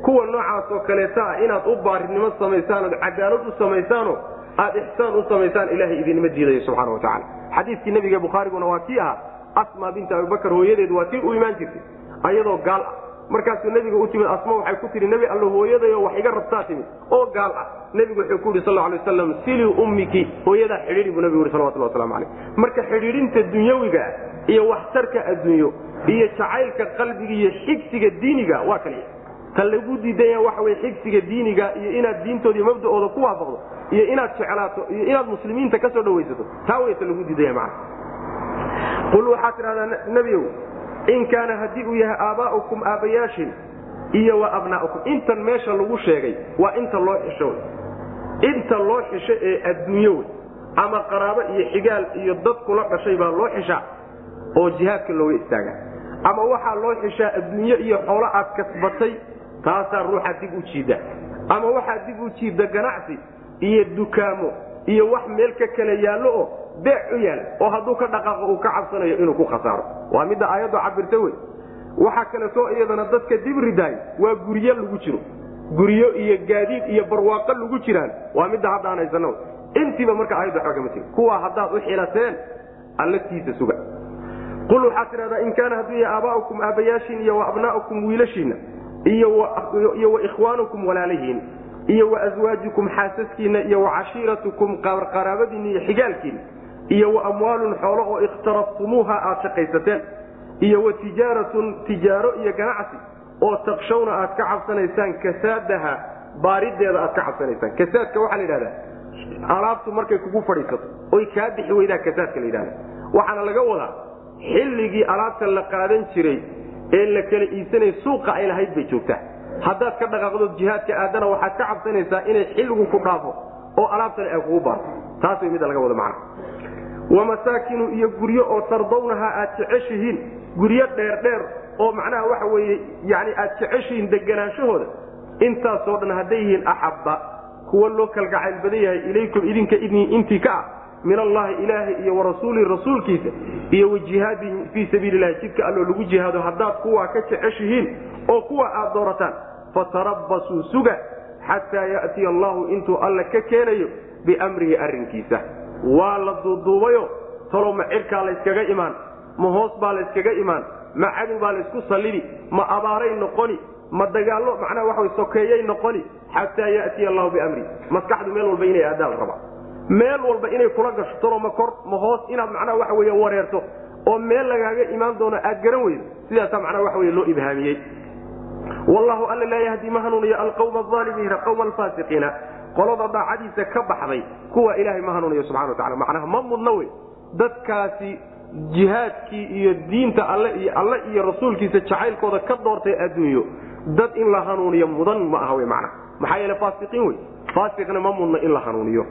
Kuwa noocaas oo kaleeta ah inaad u baarinimo samaysaan ood cadaalad u samaysaano aad ixsaan u samaysaan ilahay idinma diidayo subxana wa tacala xadiiskii nabiga bukhaariguna waa kii ahaa asma binta abibakar hooyadeed waa tii u imaan jirtay ayadoo gaal ah markaasuu nebiga u timid asma waxay ku tihi nebi allo hooyadayo wax iga rabtaa timid oo gaal ah. Nebigu wuxuu ku yidhi sal lay waslam silii ummiki hooyadaa xidhiidhi buu nebigu yhi salawatullah waslamu calayh marka xidhiidhinta dunyawiga iyo waxtarka adduunyo iyo jacaylka qalbiga iyo xigsiga diiniga waa kaliya. Ta lagu diidanya waxa wey xigsiga diiniga iyo inaad diintooda iyo mabda'ooda ku waafaqdo iyo inaad jeclaato iyo inaad muslimiinta ka soo dhawaysato taa wey ta lagu diidanya macna. Qul waxaad tidhahdaa nebiow in kaana haddii uu yahay aabaa'ukum aabbayaashin iyo wa abnaa'ukum intan meesha lagu sheegay waa inta loo xisho inta loo xisho ee adduunyo wey. Ama qaraabo iyo xigaal iyo dad kula dhashay baa loo xishaa oo jihaadka looga istaagaa ama waxaa loo xishaa adduunyo iyo xoolo aad kasbatay taasaa ruuxa dib u jiidda ama waxaa dib u jiidda ganacsi iyo dukaamo iyo wax meel ka kala yaallo oo beec u yaal oo hadduu ka dhaqaaqo uu ka cabsanayo inuu ku khasaaro. Waa midda aayaddu cabirta wey waxaa kaleetoo iyadana dadka dib ridaay waa guryo lagu jiro. Guryo iyo gaadiid iyo barwaaqo lagu jiraan. Waa midda hadda aan haysano intiiba marka aayaddu waxba kama jiro kuwaa haddaad u xilateen allatiisa suga. Qul waxaad tidhahdaa in kaana hadduu yahay aabaa'ukum aabbayaashiin iyo wa abnaa'ukum wiilashiinna iyo wa ikhwaanukum walaalihiin iyo wa aswaajukum xaasaskiinna iyo wa cashiiratukum qaraabadiinna iyo xigaalkiinna iyo wa amwaalun xoolo oo ikhtarabtumuuha aad shaqaysateen iyo wa tijaaratun tijaaro iyo ganacsi oo takshawna aad ka cabsanaysaan kasaadaha baarideeda aad ka cabsanaysaan. Kasaadka waxaa la yidhahdaa alaabtu markay kugu fadhiisato oy kaa bixi weydaa kasaadka la yidhahda waxaana laga wadaa xilligii alaabta la qaadan jiray ee la kala iibsanaya suuqa ay lahayd bay joogtaa. Haddaad ka dhaqaaqdood jihaadka aadana waxaad ka cabsanaysaa inay xilligu ku dhaafo oo alaabtani ay kugu baarto. Taas way midda laga wada macna wamasaakinu iyo guryo oo tardawnaha aad jeceshihiin. Guryo dheerdheer oo macnaha waxa weeye yani aad jeceshihiin deganaanshahooda intaasoo dhan hadday yihiin axabba kuwa loo kalgacayl badan yahay ilaykum idinka intii ka ah. Min allahi ilaahay iyo warasuulihi rasuulkiisa iyo wajihaadin fii sabiililahi jidka alloo lagu jihaado haddaad kuwaa ka jeceshihiin oo kuwa aad doorataan fatarabbasuu suga xataa ya'tiya allahu intuu alla ka keenayo biamrihi arrinkiisa waa la duuduubayo. Talow ma cirkaa layskaga imaan ma hoos baa layskaga imaan ma cadow baa laysku sallidi ma abaaray noqoni ma dagaallo macnaha waxa sokeeyey noqoni xataa ya'tiya allahu biamrihi maskaxdu meel walba inay aadaan la rabaa meel walba inay kula gasho talo ma kor ma hoos inaad macnaha waxa wey wareerto oo meel lagaaga imaan doono aad garan weydo sidaasaa macnaha waxa wey loo ibhaamiyey. Wallahu alla laa yahdi ma hanuuniyo alqawma aalimiina qawma alfaasiqiina qolada daacadiisa ka baxday kuwa ilaahay ma hanuuniyo subxana wa tacala macnaha ma mudna wey. Dadkaasi jihaadkii iyo diinta alle iyo alle iyo rasuulkiisa jacaylkooda ka doortay adduunyo. Dad in la hanuuniyo mudan ma aha wey macnaha. Maxaa yeele faasiqiin wey. Faasiqna ma mudna in la hanuuniyo.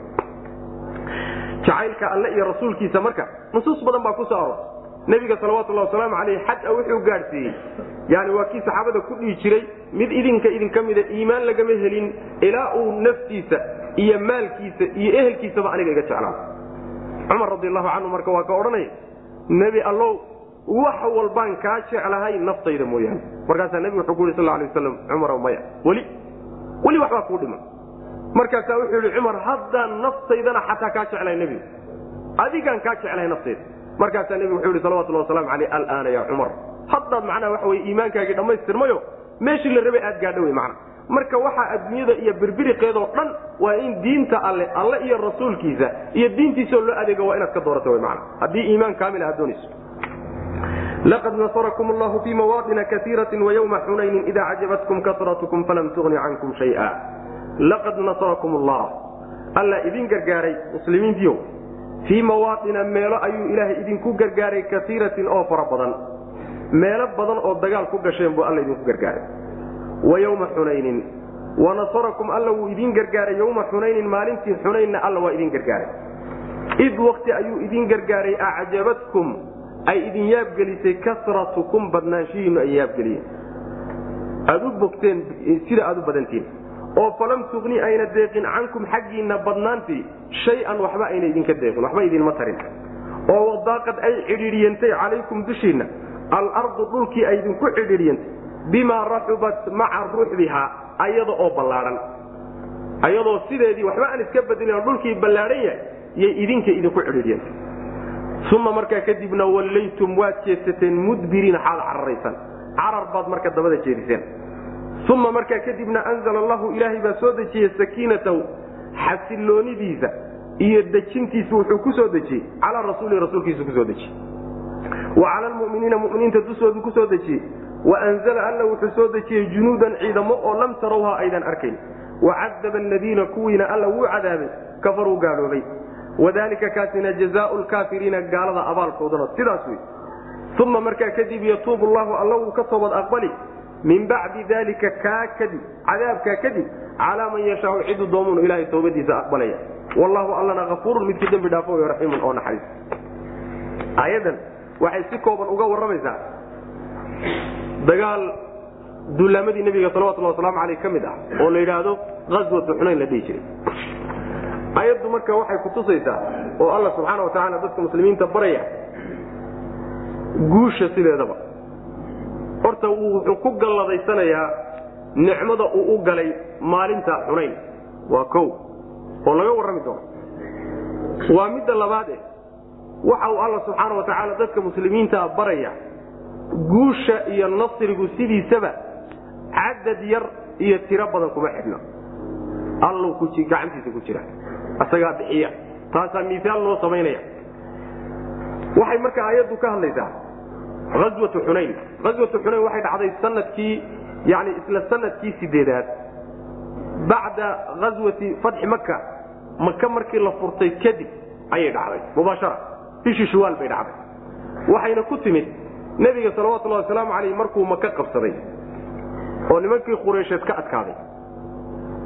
Jacaylka alle iyo rasuulkiisa marka nusuus badan baa ku soo aroortay nebiga salawatullahi wasalaamu caleyh xaj a wuxuu gaadhsiiyey. Yani waa kii saxaabada ku dhihi jiray mid idinka idinka mida iimaan lagama helin ilaa uu naftiisa iyo maalkiisa iyo ehelkiisaba aniga iga jeclaada cumar radi allahu canhu marka waa ka odhanaya nebi allow wax walbaan kaa jeclahay naftayda mooyaane. Markaasaa nebigu wuxuu ku yidhi sal alay waslam cumarow maya weli weli waxbaa kuu dhiman markaasaa wuxuu yidhi cumar haddaan naftaydana xataa kaa jeclahay nebigu adigaan kaa jeclahay naftayda markaasaa nebigu wuxuu yidhi salawatullah waslamu aleyh alaana ya cumar. Haddaad macnaha waxa weye iimaankaagii dhammaystirmayo meeshii la rabay aad gaadho wey macna marka waxaa adduunyada iyo birbiriqeedoo dhan waa in diinta alle alle iyo rasuulkiisa iyo diintiisao loo adeego waa inaad ka doorato wy mana haddii iimaan kaamil aad doonayso. Laqad nasarakum allahu fii mawaطina kaiirati wayawma xunaynin ida cajabatkum kasratkum falam tugni cankum shaya laqad nasarakum allah. Alla idin gargaaray muslimiintiio fii mawaaطina meelo ayuu ilaahay idinku gargaaray kaiiratin oo fara badan. Meelo badan oo dagaal ku gasheen buu alla idinku gargaaray. Wa xunaynin wanasarakum alla wuu idin gargaaray. Yowma xunaynin maalintii xunaynna alla waa idin gargaaray. Id wakti ayuu idin gargaaray acjabatkum. Ay idin yaabgelisay kasratukum badnaanshihiinu ay yaabgeliyeen aada u bogteen sida aad u badantiin oo falam tugni ayna deeqin cankum xaggiinna badnaantii shay-an waxba ayna idinka deeqin waxba idinma tarin. Oo wadaaqad ay cidhiidhiyantay calaykum dushiinna alardu dhulkii ay idinku cidhiidhiyantay bimaa raxubat maca ruxbihaa ayada oo ballaadhan ayadoo sideedii waxba aan iska bedelin dhulkii ballaadhan yahay yay idinka idinku cidhiidhiyantay. Uma markaa kadibna wallaytum waad jeedsateen mudbiriina xaal cararaysan. Carar baad marka dabada jeediseen uma markaa kadibna anzala allahu ilaahay baa soo dejiyey sakiinatahu xasiloonidiisa iyo dejintiisa wuxuu ku soo dejiyey calaa rasuuli rasuulkiisu ku soo dejiyey. Wa cala lmuminiina muminiinta dushoodu ku soo dejiyey. Waanzala alla wuxuu soo dejiyey junuudan ciidamo oo lam tarawha aydan arkayn. Wacadaba aladiina kuwiina alla wuu cadaabay kafaruu gaaloobay. Wadalika kaasina jazaau lkaafiriina gaalada abaalkoodana sidaas wey uma markaa kadib yatuubu llahu alla wuu ka toobad aqbali min bacdi dalika kaa kadib cadaabkaa kadib calaa man yashaau cidu doomun ilahay toobadiisa aqbalaya. Wallahu allana afuurun midkii dembi dhaafo wey raxiimun oo naxariis. Aayadan waxay si kooban uga warramaysaa. Dagaal duulaamadii nebiga salawatullah wasalaamu aleyh ka mid ah oo la yidhaahdo aswatu xunayn la dhihi jiray. Ayaddu marka waxay kutusaysaa oo alla subxaana wa tacaala dadka muslimiinta baraya guusha sideedaba horta wuxuu ku galladaysanayaa nicmada uu u galay maalinta xunayn. Waa kow oo laga warrami doono. Waa midda labaad eh waxa uu alla subxaana wa tacaala dadka muslimiintaa baraya guusha iyo nasrigu sidiisaba cadad yar iyo tiro badan kuma xidhno allu gacantiisa ku jira. Isagaa bixiya. Taasaa miaal loo samaynaya waxay marka aayaddu ka hadlaysaa awatu xunayn awatu xunayn waxay dhacday sannadkii yani isla sannadkii sideedaad. Bacda aswati fatxi maka maka markii la furtay kadib ayay dhacday mubaashara. Bishii shuwaal bay dhacday. Waxayna ku timid nebiga salawatullahi wasalaamu caleyh markuu maka qabsaday. Oo nimankii quraysheed ka adkaaday.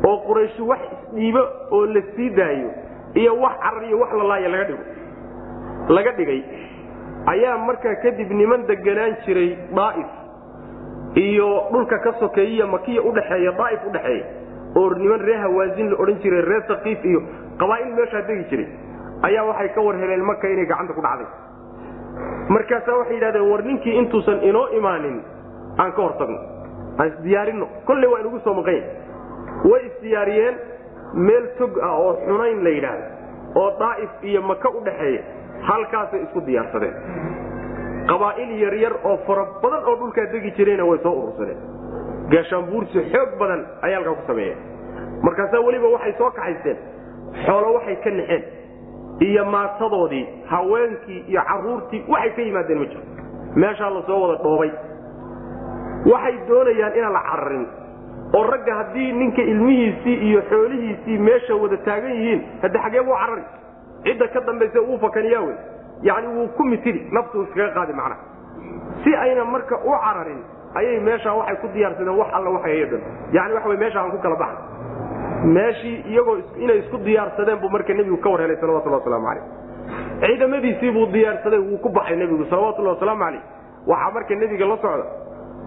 Oo qurayshu wax isdhiibo oo la sii daayo iyo wax carar iyo wax lalaaya laga dhigo. Laga dhigay ayaa markaa kadib niman deganaan jiray daa'if iyo dhulka ka sokeeyiya makiya udhaxeeya daa'if udhaxeeya oo niman ree hawaasin la odhan jiray ree sakiif iyo qabaa'il meeshaa degi jiray ayaa waxay ka war heleen maka inay gacanta ku dhacday. Markaasaa waxay yidhahdeen war ninkii intuusan inoo imaanin aan ka hortagno aan isdiyaarinno kolley waa inugu soo maqanya way isdiyaariyeen meel tog ah oo xunayn la yidhaahdo oo daa'if iyo maka u dhaxeeya halkaasay isku diyaarsadeen qabaa'il yaryar oo fara badan oo dhulkaa degi jirayna way soo urursadeen gaashaanbuursi xoog badan ayay halkaa ku sameeyeen. Markaasaa weliba waxay soo kaxaysteen. Xoolo waxay ka naxeen iyo maatadoodii haweenkii iyo caruurtii waxay ka yimaadeen ma jiro. Meeshaa la soo wada dhoobay. Waxay doonayaan inaan la cararin oo ragga haddii ninka ilmihiisii iyo xoolihiisii meesha wada taagan yihiin hadde xagee buu carari cidda ka dambaysa uu fakaniyaa wey wuu ku mitidi naftu iskaga qaadi macnaha. Si ayna marka u cararin ayay meeshaa waxay ku diyaarsadeen wax alla waxay hayadhan yani waxa wey meesha aan ku kala baxna meeshii iyagoo inay isku diyaarsadeen buu marka nebigu ka war helay salawatullah wasalaamu caleyh ciidamadiisii buu diyaarsaday wuu ku baxay nebigu salawatullahi wasalaamu caleyh waxaa marka nebiga la socda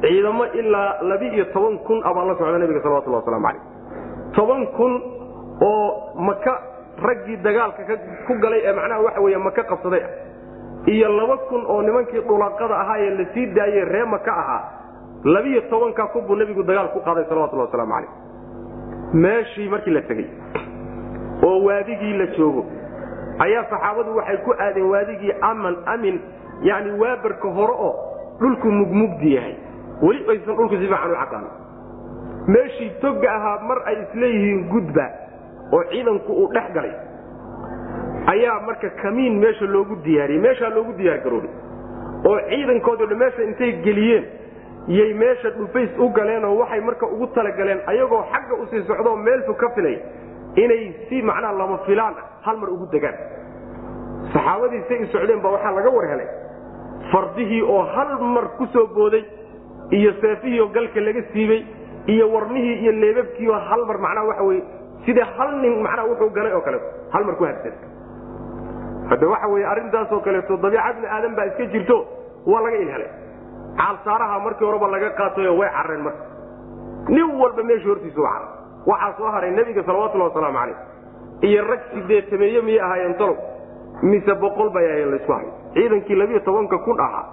ciidamo ilaa laba-iyo toban kun abaa la socda nebiga salawatullah waslamu caleyh toban kun oo maka raggii dagaalka ku galay ee macnaha waxa wey maka qabsaday ah iyo laba kun oo nimankii dhulaqada ahaa ee la sii daayey ree maka ahaa labiyo tobanka kun buu nebigu dagaal ku qaaday salawatullah wasalaamu calayh. Meeshii markii la tegey oo waadigii la joogo ayaa saxaabadu waxay ku aadeen waadigii aman amin yani waabarka hore oo dhulku mugmugdi yahay. Weli aysan dhulku si fiican u caqaan meeshii toga ahaa mar ay isleeyihiin gudba oo ciidanku uu dhex galay ayaa marka kamiin meesha loogu diyaariyey meeshaa loogu diyaargaroobay oo ciidankoodii dha meesha intay geliyeen yay meesha dhufays u galeenoo waxay marka ugu talagaleen ayagoo xagga u sii socdoo meelfu ka filay inay si macnaha lama filaan ah hal mar ugu degaan. Saxaabadii say u socdeen ba waxaa laga war helay. Fardihii oo hal mar ku soo booday iyo seefihii oo galka laga siibey iyo warmihii iyo leebabkii oo hal mar macnaha waxa weye sida hal nin macnaha wuxuu ganay oo kaleeto hal mar ku habsan hadda waxa weye arrintaasoo kaleeto dabiica aadan baa iska jirto waa laga ilhelay caalsaaraha markii horeba laga qaatayo way carreen marka. Nin walba meesha hortiisa u carray waxaa soo haray nebiga salawatullahi wasalaamu calayh. Iyo rag sideetameeye miyay ahaayeen talow? Mise boqol bay laysku haray ciidankii labiyo tobanka kun ahaa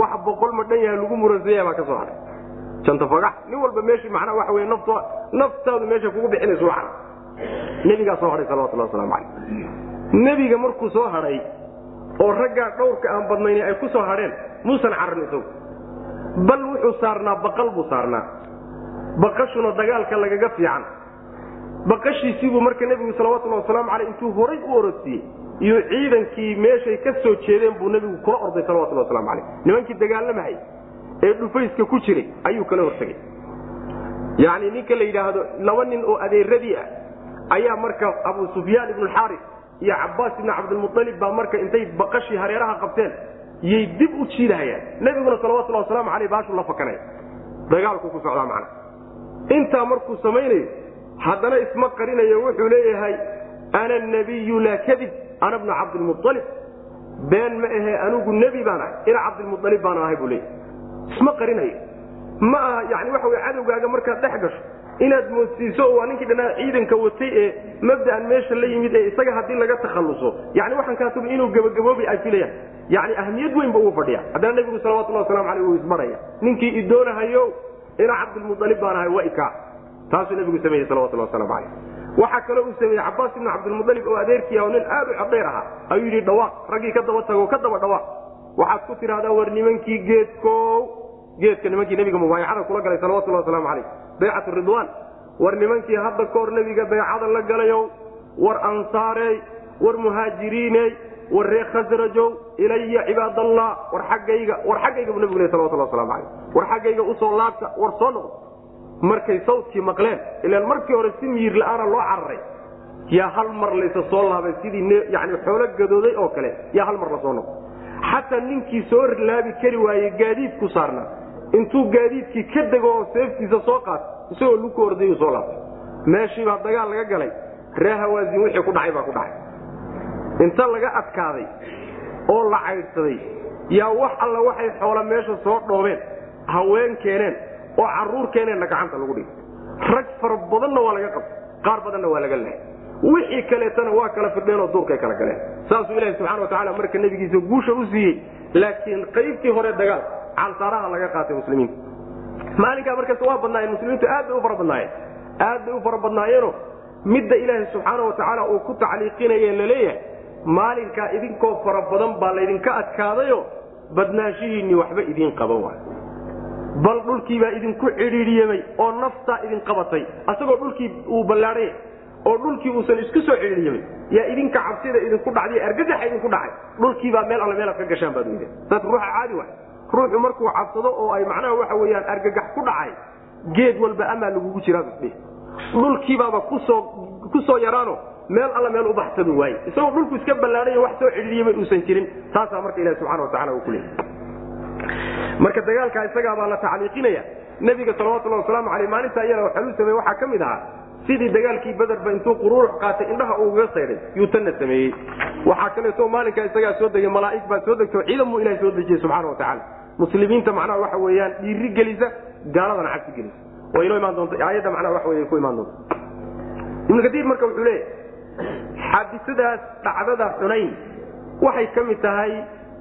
wax boqol ma dhan yahay lagu muransanya baa ka soo haray. Jantafagax nin walba meeshii macnaha waxa wey naft naftaadu meesha kugu bixinaysa u carray nebigaa soo haray salawatullahi wasalaamu calayh. Nebiga markuu soo hadhay oo raggaa dhowrka aan badnayn ay ku soo hadheen muusan carrin isagu. Bal wuxuu saarnaa baqal buu saarnaa. Baqashuna dagaalka lagaga fiican. Baqashiisiibuu marka nebigu salawatulhi wasalaamu caleyh intuu horay u orodsiiyey iyo ciidankii meeshay ka soo jeedeen buu nebigu kula orday salawatulhi waslamu caleyh nimankii dagaalamahay ee dhufayska ku jiray ayuu kala hortegay yacni ninka la yidhaahdo laba nin oo adeeradii ah ayaa marka abu sufyaan ibnuxaaris iyo cabaas ibnu cabdilmualib baa marka intay baqashii hareeraha qabteen yay dib u jiidahayaan. Nebiguna salawatulhi wasalaamu aleyh baashuu la fakanaya dagaalku ku socdaa macna. Intaa markuu samaynayo haddana isma qarinayo wuxuu leeyahay ana nabiyu laa kadib ana bnu cabdilmualib been ma ahe anigu nebi baan ahay ina cabdilmualib baan ahay buu leeyahy isma qarinayo. Ma aha yani waxa wey cadowgaaga markaad dhex gasho inaad moodsiiso waa ninkii dhanaa ciidanka watay ee mabdaan meesha la yimid ee isaga haddii laga takhalluso. Yani waxaan inuu gebagaboobay ay filayaan. Yani ahmiyad weyn ba uu fadhiya haddana nebigu salawatullah waslamu aleyh uu isbaraya. Ninkii idoonahayo ina cabdilmualib baan ahay waa ika taasuu nebigu sameeyey salawatullah waslamu aleyh waxaa kaloo uu sameeyey cabaas ibnu cabdilmualib oo adeerkii ah oo nin aad u cadayr ahaa. Ayuu yidhi dhawaaq raggii ka daba tago ka daba dhawaaq. Waxaad ku tidhahdaa war nimankii geedkow geedka nimankii nebiga mubaayacada kula galay salawatullah waslamu aleyh baycat ridwaan. War nimankii hadda kahor nebiga baycada la galayow war ansaarey war muhaajiriiney war ree khasrajow ilaya cibaadallah war xaggayga war xaggayga buu nebigu le salawatullah waslamu aleyh war xaggayga u soo laabta war soo noqdo markay sawdkii maqleen ilaan markii hore si miir la'aana loo cararay yaa hal mar laysa soo laabay sidii yani xoolo gadooday oo kale yaa hal mar la soo noqdo xataa ninkii soo laabi kari waayey gaadiidku saarnaa intuu gaadiidkii ka dego oo seeftiisa soo qaato isagoo luku ordayu soo laabtay. Meeshiibaa dagaal laga galay. Ree hawaasin wixii ku dhacay baa ku dhacay. Inta laga adkaaday oo la caydhsaday yaa wax alla waxay xoola meesha soo dhoobeen haween keeneen oo carruur keeneenna gacanta lagu dhigay. Rag fara badanna waa laga qabtay qaar badanna waa laga lahay wixii kaleetana waa kala firdheenoo duurkay kala galeen. Saasuu ilahi subxana wa tacala marka nebigiisa guusha u siiyey laakiin qaybtii hore dagaal calsaaraha laga qaatay muslimiinta maalinkaa markaas waa badnaayeen muslimiintu aad bay u fara badnaayeen. Aad bay u fara badnaayeeno midda ilaahay subxaana wa tacaala uu ku tacliiqinaye la leeyahay maalinkaa idinkoo fara badan baa laydinka adkaadayo badnaanshihiinni waxba idiin qaban waay. Bal dhulkiibaa idinku cidhiidhiyamay oo naftaa idin qabatay asagoo dhulkii uu ballaadhanya oo dhulkii uusan isku soo cidhiidhiyamay yaa idinka cabsida idinku dhacday argagaxa idinku dhacay dhulkiibaa meel alle meelaad ka gashaan baad weyda saas ruuxa caadi waay ruuxu markuu cabsado oo ay macnaha waxa weyaan argagax ku dhacay geed walba amaa lagugu jiraabisdhe dhulkiibaaba ku soo yaraano meel alla meel u baxsadu waaye. Isagoo dhulku iska ballaadhay wax soo cidhiidhiyamay uusan jirin taasaa marka ilahi subxana wa tacala uu ku leeyay marka dagaalkaa isagaabaa la tacliiqinaya. Nebiga salawatullahi wasalaamu aleyh maalintaa iyada waxaluu sameeye waxaa ka mid ahaa sidii dagaalkii baderba intuu quruurux qaatay indhaha uugaga saydhay yuu tanna sameeyey. Waxaa kaleeto maalinkaa isagaa soo degay malaa'ig baa soo degto ciidan buu ilahay soo dejiyey subxana wa tacala muslimiinta macnaha waxa weeyaan dhiiri gelisa gaaladana cabsi gelisa. Way inoo imaan doonta aayadda macnaha waxa wey ku imaan doonta. Ibnu kaiir marka wuxuu leeyahy xaadisadaas dhacdada xunayn waxay ka mid tahay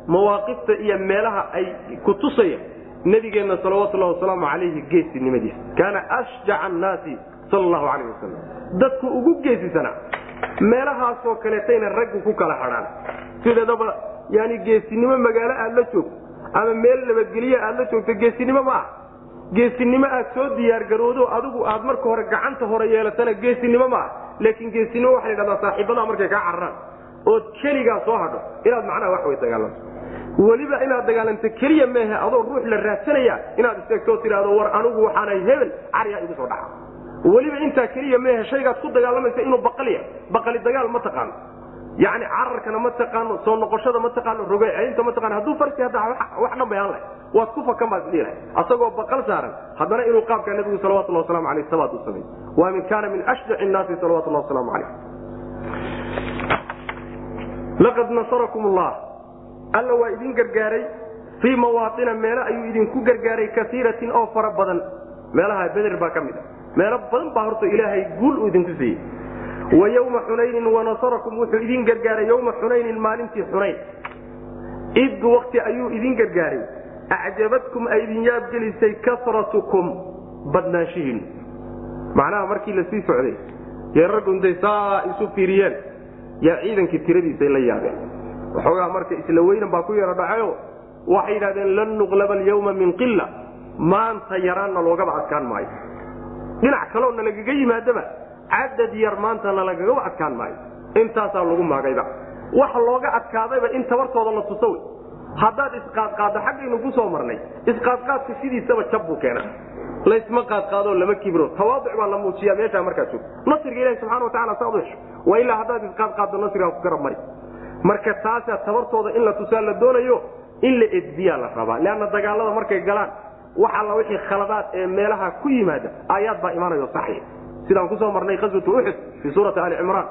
mawaaqifta iyo meelaha ay ku tusaya nabigeenna salawatullahi wasalaamu calayhi geesinimadiisa kaana ashjaca annaasi sal allahu calayh wasalam dadku ugu geesisanaa meelahaasoo kaleetayna raggu ku kala hadhaan sideedaba yani geesinimo magaalo aad la joogto ama meel nabadgelye aad la joogto geesinimo ma ah geesinimo aad soo diyaargaroodo adigu aad marka hore gacanta hore yeelatana geesinimo ma ah laakiin geesinimo waxa la dhahdaa saaxiibada markay kaa cararaan. Ood keligaa soo hadho inaad macnaha wax way dagaalanto. Weliba inaad dagaalanto keliya meehe adoo ruux la raadsanaya inaad isteegtoo tidhaahdo war anigu waxaanay hebel caryaa igu soo dhaca. Weliba intaa keliya meehe shaygaad ku dagaalamaysa inuu baqaliya. Baqali dagaal ma taqaano yani cararkana ma taqaano soo noqoshada ma taqaano rogaynta ma taqaano hadduu farsi hadda wax dhan bayaan lahay waad ku fakan baad isdhiilahay asagoo baqal saaran haddana inuu qaabka nabigu salawatullahi waslamu alayh sabaad u samey waa min kaana min ashjaci nnaasi salawatullahi wasalaamu calayh. Laqad nasarakum allah alla waa idin gargaaray fii mawaaina meelo ayuu idinku gargaaray kaiiratin oo fara badan. Meelaha beder baa ka mid a meelo badan baa horta ilaahay guul uu idinku siiyey wa yowma xunaynin wanasarakum wuxuu idin gargaaray yowma xunaynin maalintii xunayn id wakti ayuu idin gargaaray. Acjabadkum ay idin yaabgelisay kasratukum badnaanshihiinu macnaha markii la sii socday yee raggu intay saa isu fiiriyeen. Yaa ciidankii tiradiisay la yaabeen. Waxoogaa marka isla weynan baa ku yaro dhacayo. Waxay yidhahdeen lan nuqlaba alyawma min qila maanta yaraanna loogaba adkaan maayo. Dhinac kaloo nalagaga yimaadaba cadad yar maanta nalagagaba adkaan maayo. Intaasaa lagu maagayba. Waxa looga adkaadayba in tabartooda la tuso wey. Haddaad isqaadqaaddo xaggaynu ku soo marnay isqaadqaadka sidiisaba jab buu keena laysma qaadqaadoo lama kibro tawaaduc baa la muujiya meeshaa markaa joogto nasriga ilahi subxana watacala saad u hesho waa ilaa haddaad isqaadqaaddo nasrigaa ku garab mari. Marka taasaa tabartooda in la tusaa la doonayo in la edbiyaa la rabaa. Leanna dagaalada markay galaan wax alla wixii khaladaad ee meelaha ku yimaada aayaad baa imaanayo saxiix sidaan ku soo marnay aswatu uxud fii suurati ali cimraan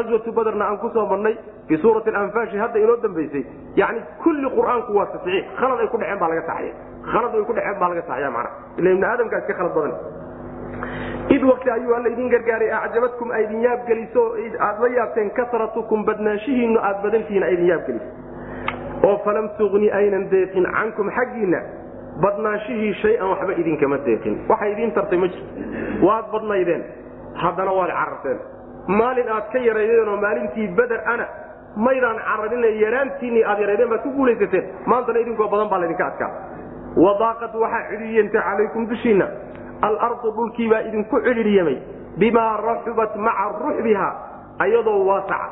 aswatu baderna aan ku soo marnay fii suurati anfaashi hadda inoo dambaysay. Yani kulli qur'aanku waa taxiix khalad ay ku dhaceen baa laga saxaya. Khalad ay ku dhaceen baa laga saxaya mana ila ibni aadamka iska khalad badan. Id wakti ayuu alla idin gargaaray acjabadkum a idin yaabgeliso aad la yaabteen kasratukum badnaanshihiinu aad badantihiin a idin yaabgeliso oo falam tugni aynan deeqin cankum xaggiinna badnaanshihii shay-an waxba idinkama deeqin. Waxay idiin tartay ma jirto. Waad badnaydeen. Haddana waad cararteen. Maalin aad ka yaraydeenoo maalintii beder ana maydaan cararin yaraantiinii aad yaraydeen baad ku guulaysateen. Maantana idinkoo badan baa laydinka adkaa. Wadaaqad waxaa cidhiiyentay calaykum dushiinna. Alardu dhulkii baa idinku cidhiiryamay bimaa raxubat maca ruxbiha ayadoo waasaca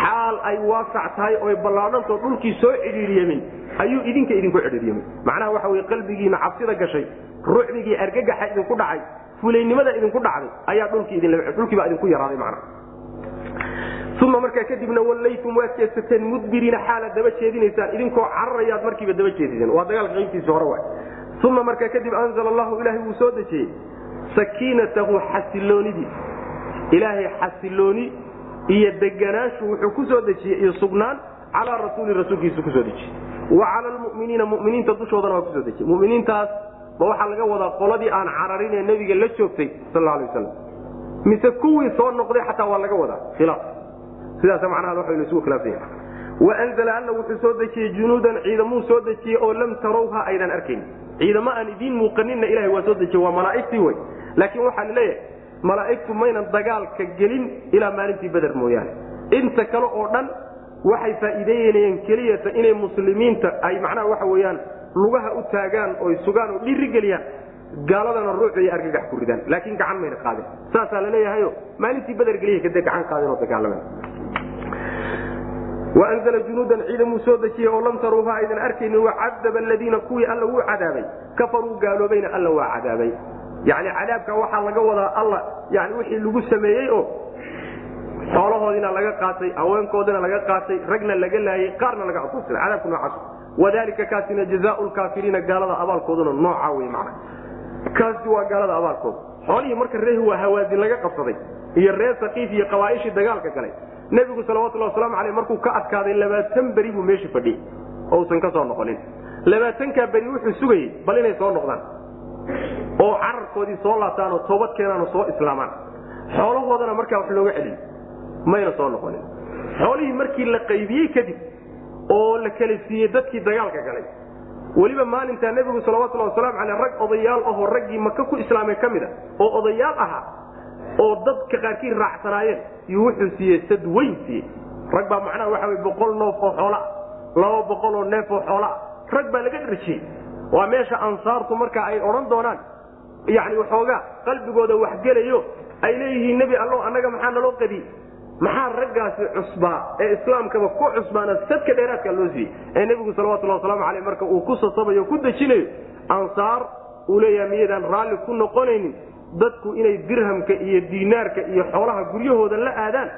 xaal ay waasac tahay oy ballaadhantoo dhulkii soo cidhiiryamin ayuu idinka idinku cidhiiryamay macnaha waxa wey qalbigiina cabsida gashay rucbigii argagaxa idinku dhacay fulaynimada idinku dhacday ayaa dhulkii baa idinku yaraaday man uma markaa kadibna wallaytum waad jeedsateen mudbiriina xaala daba jeedinaysaan idinkoo cararayaad markiiba daba jeediseen waa dagaalka qaybtiisi hore wa uma markaa kadib anzala allahu ilaahay wuu soo dejiyey sakiinatahu xasiloonidiis ilaahay xasilooni iyo deganaanshu wuxuu ku dejiyey iyo sugnaan calaa rasuuli rasuulkiisu ku soo dejiyey. Wa cala lmuminiina muminiinta dushoodana waa ku soo dejiyey. Muminiintaas ma waxaa laga wadaa qoladii aan cararin ee nebiga la joogtay sal alay waslam mise kuwii soo noqday xataa waa laga wadaa. Khilaaf. Sidaas macnaha waxaynu isugu khilaafsan yahay waanzala alla wuxuu soo dejiyey junuudan ciidamuu soo dejiyey oo lam tarawha aydan arkayn. Ciidamo aan idiin muuqaninna ilahay waa soo dejiyey waa malaa'igtii wey laakiin waxaa la leeyahay malaa'igtu maynan dagaalka gelin ilaa maalintii beder mooyaane. Inta kale oo dhan waxay faa'iideynayeen keliyata inay muslimiinta ay macnaha waxa weeyaan lugaha u taagaan oy sugaan oo dhiiri geliyaan gaaladana ruuxu iyo argagax ku ridaan. Laakiin gacan mayna qaadin. Saasaa la leeyahayo maalintii beder geliya kade gacan qaadin oo dagaalama waanzala junuudan ciidamuu soo dejiyey oo lam taruuha aydan arkaynin wacadaba aladiina kuwii alla wuu cadaabay. Kafaruu gaaloobayna alla waa cadaabay yani cadaabka waxaa laga wadaa alla yani wixii lagu sameeyey oo xoolahoodiina laga qaatay haweenkoodina laga qaatay ragna laga laayey qaarna laga adoonsaday cadaabka noocaas wadalika kaasina jazaau lkaafiriina gaalada abaalkooduna nooca wey mana kaasi waa gaalada abaalkooda xoolihii marka reehi waa hawaazin laga qabsaday iyo reer sakiif iyo qabaaishii dagaalka galay nebigu salawatulhi waslamu aleyh markuu ka adkaaday labaatan beri buu meeshii fadhiyey. Oo usan ka soo noqonin. Labaatankaa beri wuxuu sugayey bal inay soo noqdaan oo cararkoodii soo laabtaan oo toobad keenaan oo soo islaamaan. Xoolahoodana markaa wax looga celiyey mayna soo noqonin. Xoolihii markii la qaybiyey kadib oo la kala siiyey dadkii dagaalka galay. Weliba maalintaa nebigu salawatulhi wasalaamu caleyh rag odayaal ahoo raggii maka ku islaamay ka mid a oo odayaal ahaa oo dadka qaarkii raacsanaayeen iyo wuxuu siiyey sad weyn siiyey. Rag baa macnaha waxa wey boqol noof oo xoolaa laba boqol oo neef oo xoolaa rag baa laga dharjiyey waa meesha ansaartu marka ay odhan doonaan. Yani waxoogaa qalbigooda waxgelayo ay leeyihiin nebi allo annaga maxaa naloo qadiyey maxaa raggaasi cusbaa ee islaamkaba ku cusbaana sadka dheeraadka loo siiyey? Ee nebigu salawatullah wasalaamu caleyh marka uu ku sasabayo ku dejinayo ansaar uu leeyahay miyadaan raalli ku noqonaynin. Dadku inay dirhamka iyo diinaarka iyo xoolaha guryahooda la aadaan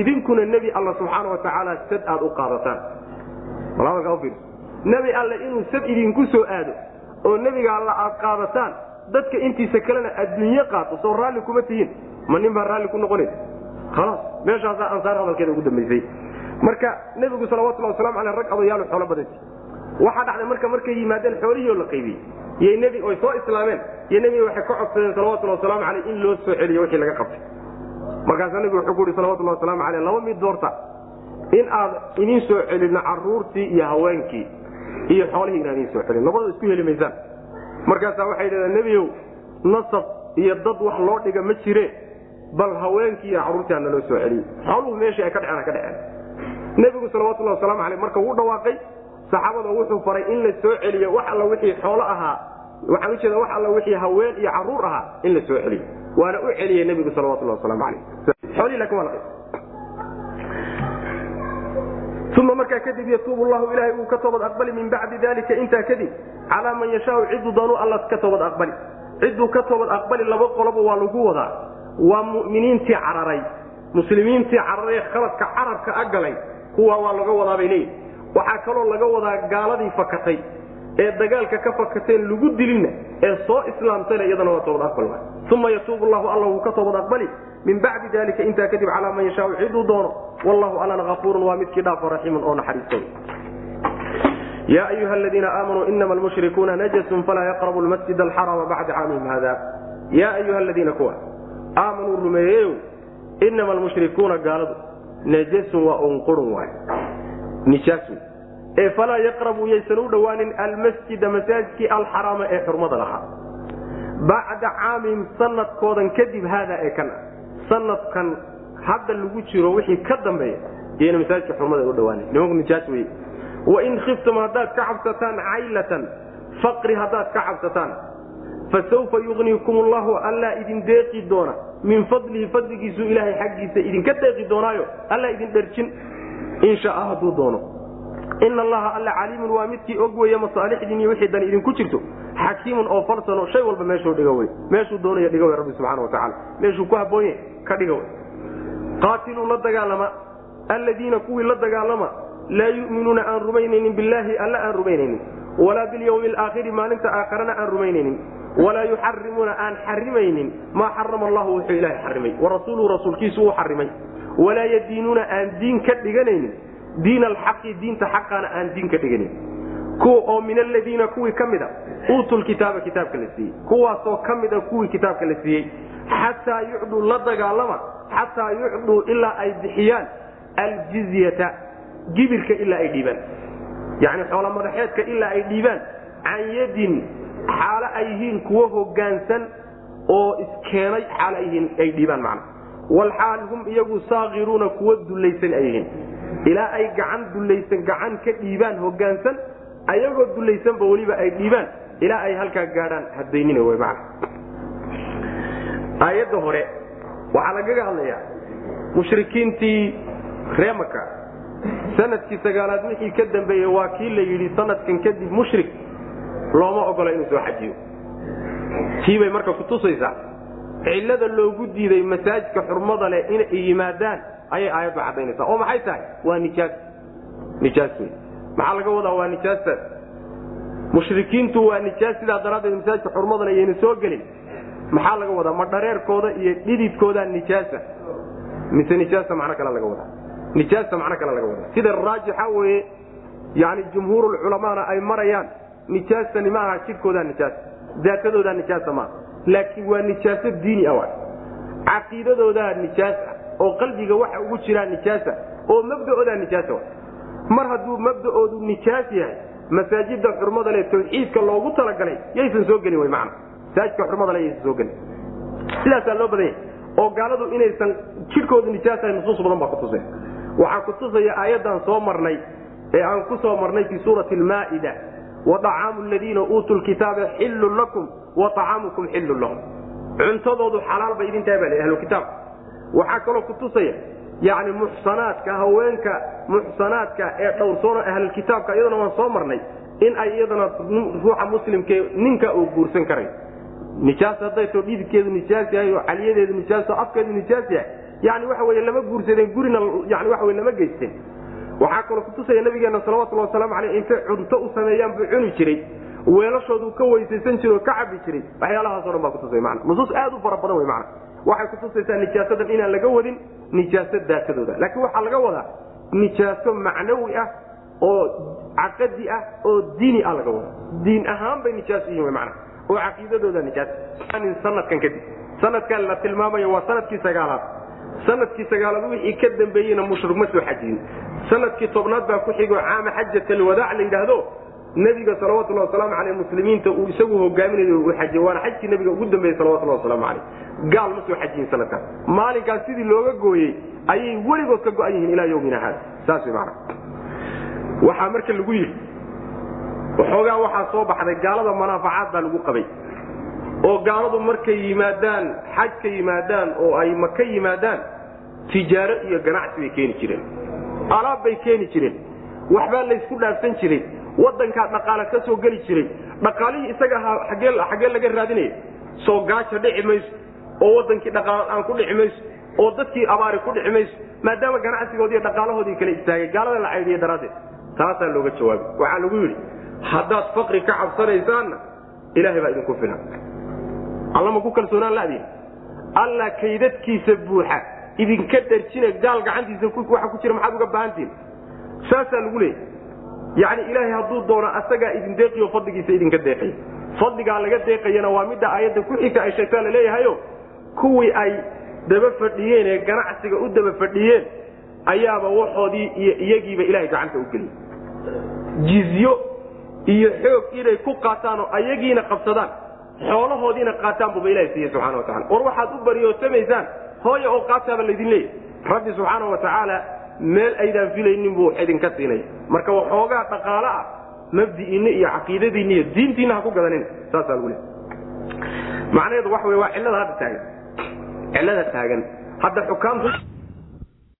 idinkuna nebi alla subxaana wa tacaala sad aad u qaadataan nebi alle inuu sad idinku soo aado oo nebiga alla aad qaadataan dadka intiisa kalena adduunye qaato soo raalli kuma tihiin. Ma nin baa raalli ku noqonaysa khalaas meeshaasaa ansaar hadalkeeda ugu dambaysay marka nebigu salawatullah waslamu aleh rag odayaalu xoolo badanti waxaa dhacday marka markay yimaadeen xoolihii la qaybiyey. Y nebi oy soo islaameen iyo nebiga waxay ka codsadeen salawatullah wasalaamu aleyh in loo soo celiyo wixii laga qabtay. Markaasaa nebigu wuxuu ku uhi salawatullah wasalaamu aleyh laba mid doorta in aad idin soo celino caruurtii iyo haweenkii iyo xoolihii inaan idin soo celin labada isku heli maysaan markaasaa waxay dhahdeen nebiyow nasab iyo dad wax loo dhiga ma jire bal haweenkii iyo caruurtii hana loo soo celiyo xooluhu meeshii ay ka dheceen ka dheceen nebigu salawatullah wasalaamu aleyh marka wuu dhawaaqay. Saxaabada wuxuu faray in la soo celiyo wax alla wixii xoolo ahaa waxaan ujeeda wax alla wixii haween iyo carruur ahaa in la soo celiyo. Waana u celiyey nebigu salawatullah wasalaamu aleyh xoolihii laakiin waa la uma markaa kadib yatuubu llahu ilaahay uu ka toobad aqbali min bacdi dalika intaa kadib calaa man yashaau ciduu doonu alla ka toobad aqbali ciduu ka toobad aqbali laba qoloba waa lagu wadaa waa mu'miniintii cararay muslimiintii cararay khaladka a galay kuwa waa laga wadaabay leeyihi waxaa kaloo laga wadaa gaaladii fakatay ee dagaalka ka fakateen lagu dilinna ee soo islaamtana iyadana waa toobad aqbal uma yatuubu llahu alla wuu ka toobad aqbali min bacdi dalika intaa kadib calaa man yashaau ciduu doono wallahu allana afuurun waa midkii dhaafo raxiimun oo naxariisto ya ayuha aladiina aamanuu inama almushrikuuna najasun falaa yaqrabu lmasjid alxarama bacda caamihim hada ya ayuha aladiina kuwa aamanuu rumeeyeyow inama almushrikuuna gaaladu najasun waa unqurun waay. Nijaasun ee falaa yaqrabu yaysan u dhowaanin almasjida masaajidkii alxaraama ee xurmada lahaa. Bacda caamihim sanadkoodan kadib haada ee kan sanadkan hadda lagu jiro wixii ka dambeeya iyana masaajidka xurmada u dhawaanan nimanku nijaas wey wain khiftum haddaad ka cabsataan caylatan faqri haddaad ka cabsataan fasawfa yugniikum allahu allaa idin deeqi doona. Min fadlihi fadligiisu ilaahay xaggiisa idinka deeqi doonaayo allaa idin dherjin in shaa hadduu doono ina allaha alla caliimun waa midkii og weeye masaalixdiin wixii dan idinku jirto. Xakiimun oo falsano shay walba meeshuu dhiga wey meeshuu doonaya dhiga wey rabbi subxana wa tacala meeshuu ku habboonye ka dhiga wey qaatiluu la dagaalama. Alladiina kuwii la dagaalama laa yu'minuuna aan rumaynaynin billaahi alla aan rumaynaynin. Walaa bilyawmi alaakhiri maalinta aakharana aan rumaynaynin. Walaa yuxarimuuna aan xarimaynin maa xarama allahu wuxuu ilaahay xarimay warasuuluhu rasuulkiisu uu xarimay walaa yadiinuuna aan diin ka dhiganaynin diin alxaqi diinta xaqaana aan diin ka dhiganin kuwa oo min aladiina kuwii ka mida uutuu lkitaaba kitaabka la siiyey kuwaasoo ka mida kuwii kitaabka la siiyey xataa yucduu la dagaalama xataa yucduu ilaa ay bixiyaan aljizyata gibirka ilaa ay dhiibaan yani xoola madaxeedka ilaa ay dhiibaan can yadin xaalo ay yihiin kuwo hogaansan oo iskeenay xaalo yihiin ay dhiibaan macna walxaal hum iyagu saakiruuna kuwo dullaysan ay yihiin ilaa ay gacan dullaysan gacan ka dhiibaan hogaansan ayagoo dullaysanba weliba ay dhiibaan ilaa ay halkaa gaadhaan hadaynina w man aayadda hore waxaa lagaga hadlayaa mushrikiintii reemaka sannadkii sagaalaad wixii ka dambeeyey waa kii la yidhi sanadkan kadib mushrik looma ogola inuu soo xajiyo. Tiibay marka kutusaysaa cillada loogu diiday masaajidka xurmada leh inay yimaadaan ayay aayaddu caddaynaysaa. Oo maxay tahay? Waa nijaas. Nijaas wey maxaa laga wadaa? Waa nijaastaas mushrikiintu waa nijaas. Sidaa daraaddeed masaajidka xurmadana yayna soo gelin. Maxaa laga wadaa? Ma iyo dhididkoodaa nijaasa. Mise nijaasa macno kale laga wadaa. Nijaasa macno kale laga wadaa. Sida raajixa weeye yani jumhuurulculamaana ay marayaan nijaasani ma aha jidhkoodaa nijaasa daatadoodaa nijaasa maaha. Laakiin waa nijaaso diini ah caqiidadoodaa nijaas ah oo qalbiga waxa ugu jiraa nijaasa oo mabda'oodaa nijaasa mar hadduu mabda'oodu nijaas yahay masaajida xurmada le tawxiidka loogu talagalay yaysan soo gelin man masaajidka xurmada le yaysan soo gelin. Sidaasaa loo badan oo gaaladu inaysan jidhkoodu nijaasahay nusuus badan baa kutusay waxaa kutusaya aayaddan soo marnay ee aan ku soo marnay fii suurati almaa'ida. Waacaamu ladiina uutuu lkitaaba xillun lakum wa acaamukum xillun lahum. Cuntadoodu xalaal bay idin baa ahlukitaab waxaa kaloo kutusaya yani muxsanaadka haweenka muxsanaadka ee dhowrsoona ahlulkitaabka iyadana waan soo marnay in ay iyadana ruuxa muslimke ninka uu guursan karay. Nijaas hadday too dhididkeedu nijaas yahay oo caliyadeedu nijaas afkeedu nijaas yahay yani waxa wey lama guursadeen gurina yani waxa wey lama geysteen. Waxaa kaloo kutusaya nabigeena salawatulli wasalaamu aleyh intay cunto u sameeyaan buu cuni jiray weelashoodu ka weysaysan jira oo ka cabi jiray. Waxyaalahaasoo dhan baa kutusay man nusuus aad u fara badan wey mana waxay kutusaysaa nijaasadan inaan laga wadin nijaaso daatadooda. Laakiin waxaa laga wadaa nijaaso macnawi ah oo caqadi ah oo diini ah laga wada diin ahaan bay nijaas yihiin mana oo caqiidadooda nijaas. Sanadkan kadib sanadkan la tilmaamayo waa sannadkii sagaalaad. Sanadkii sagaalaad wixii ka dambeeyeyna mushrik ma soo xajiyin. Sanadkii tobnaad baa ku xigo caama xajat alwadaac la yidhaahdo nebiga salawatulhi wasalaamu aleyh muslimiinta uu isagu hogaaminayo uu xajiy waana xajkii nabiga ugu dambeeyey salawatulhi wasalaamu aleyh gaal ma soo xajiyin sanadkaas maalinkaas sidii looga gooyey ayay weligood ka go-an yihiin ilaa yomina haada. Saas man waxaa marka lagu yidhi waxoogaa waxaa soo baxday gaalada manaafacaad baa lagu qabay. Oo gaaladu markay yimaadaan xaj ka yimaadaan oo ay maka yimaadaan tijaaro iyo ganacsi bay keeni jireen. Alaab bay keeni jireen. Waxbaa laysku dhaafsan jiray wadankaa dhaqaale ka soo geli jiray. Dhaqaalihii isaga ahaa xaggee laga raadinaya soo gaaja dhici mayso. Oo wadankii dhaqaal-aan ku dhici mayso. Oo dadkii abaari ku dhici mayso. Maadaama ganacsigoodii dhaqaalahoodii kala istaagay gaalada la caydhiye daraaddeed. Taasaa looga jawaabay. Waxaa lagu yidhi haddaad faqri ka cabsanaysaanna ilaahay baa idinku filan. Alla ma ku kalsoonaan ladi alla kaydadkiisa buuxa. Idinka dharjina gaal gacantiisa waxa ku jira maxaad uga baahantihin saasaa lagu leeyay yani ilaahay hadduu doono asagaa idin deeqiyo fadligiisa idinka deeqay fadligaa laga deeqayana waa midda aayadda ku xigta ay sheegtaa laleeyahayo kuwii ay daba fadhiyeen ee ganacsiga u daba fadhiyeen ayaaba waxoodii iyo iyagiiba ilahay gacanta u geliyey. Jizyo iyo xoog inay ku qaataan oo ayagiina qabsadaan xoolahoodiina qaataan buba ilaha siiye subxana watacala war waxaad u baryoosamaysaan hooya oo qaataaba laydin leeyahy rabbi subxaana wa tacaala meel aydaan filaynin buu idinka siinaya marka waxoogaa dhaqaalo ah mabdi'iinna iyo caqiidadiinna iyo diintiinna ha ku gadanina saasaa lagu leey macnaheedu waxa wey waa cillada hadda taagan. Cillada taagan. Hadda xukaamtu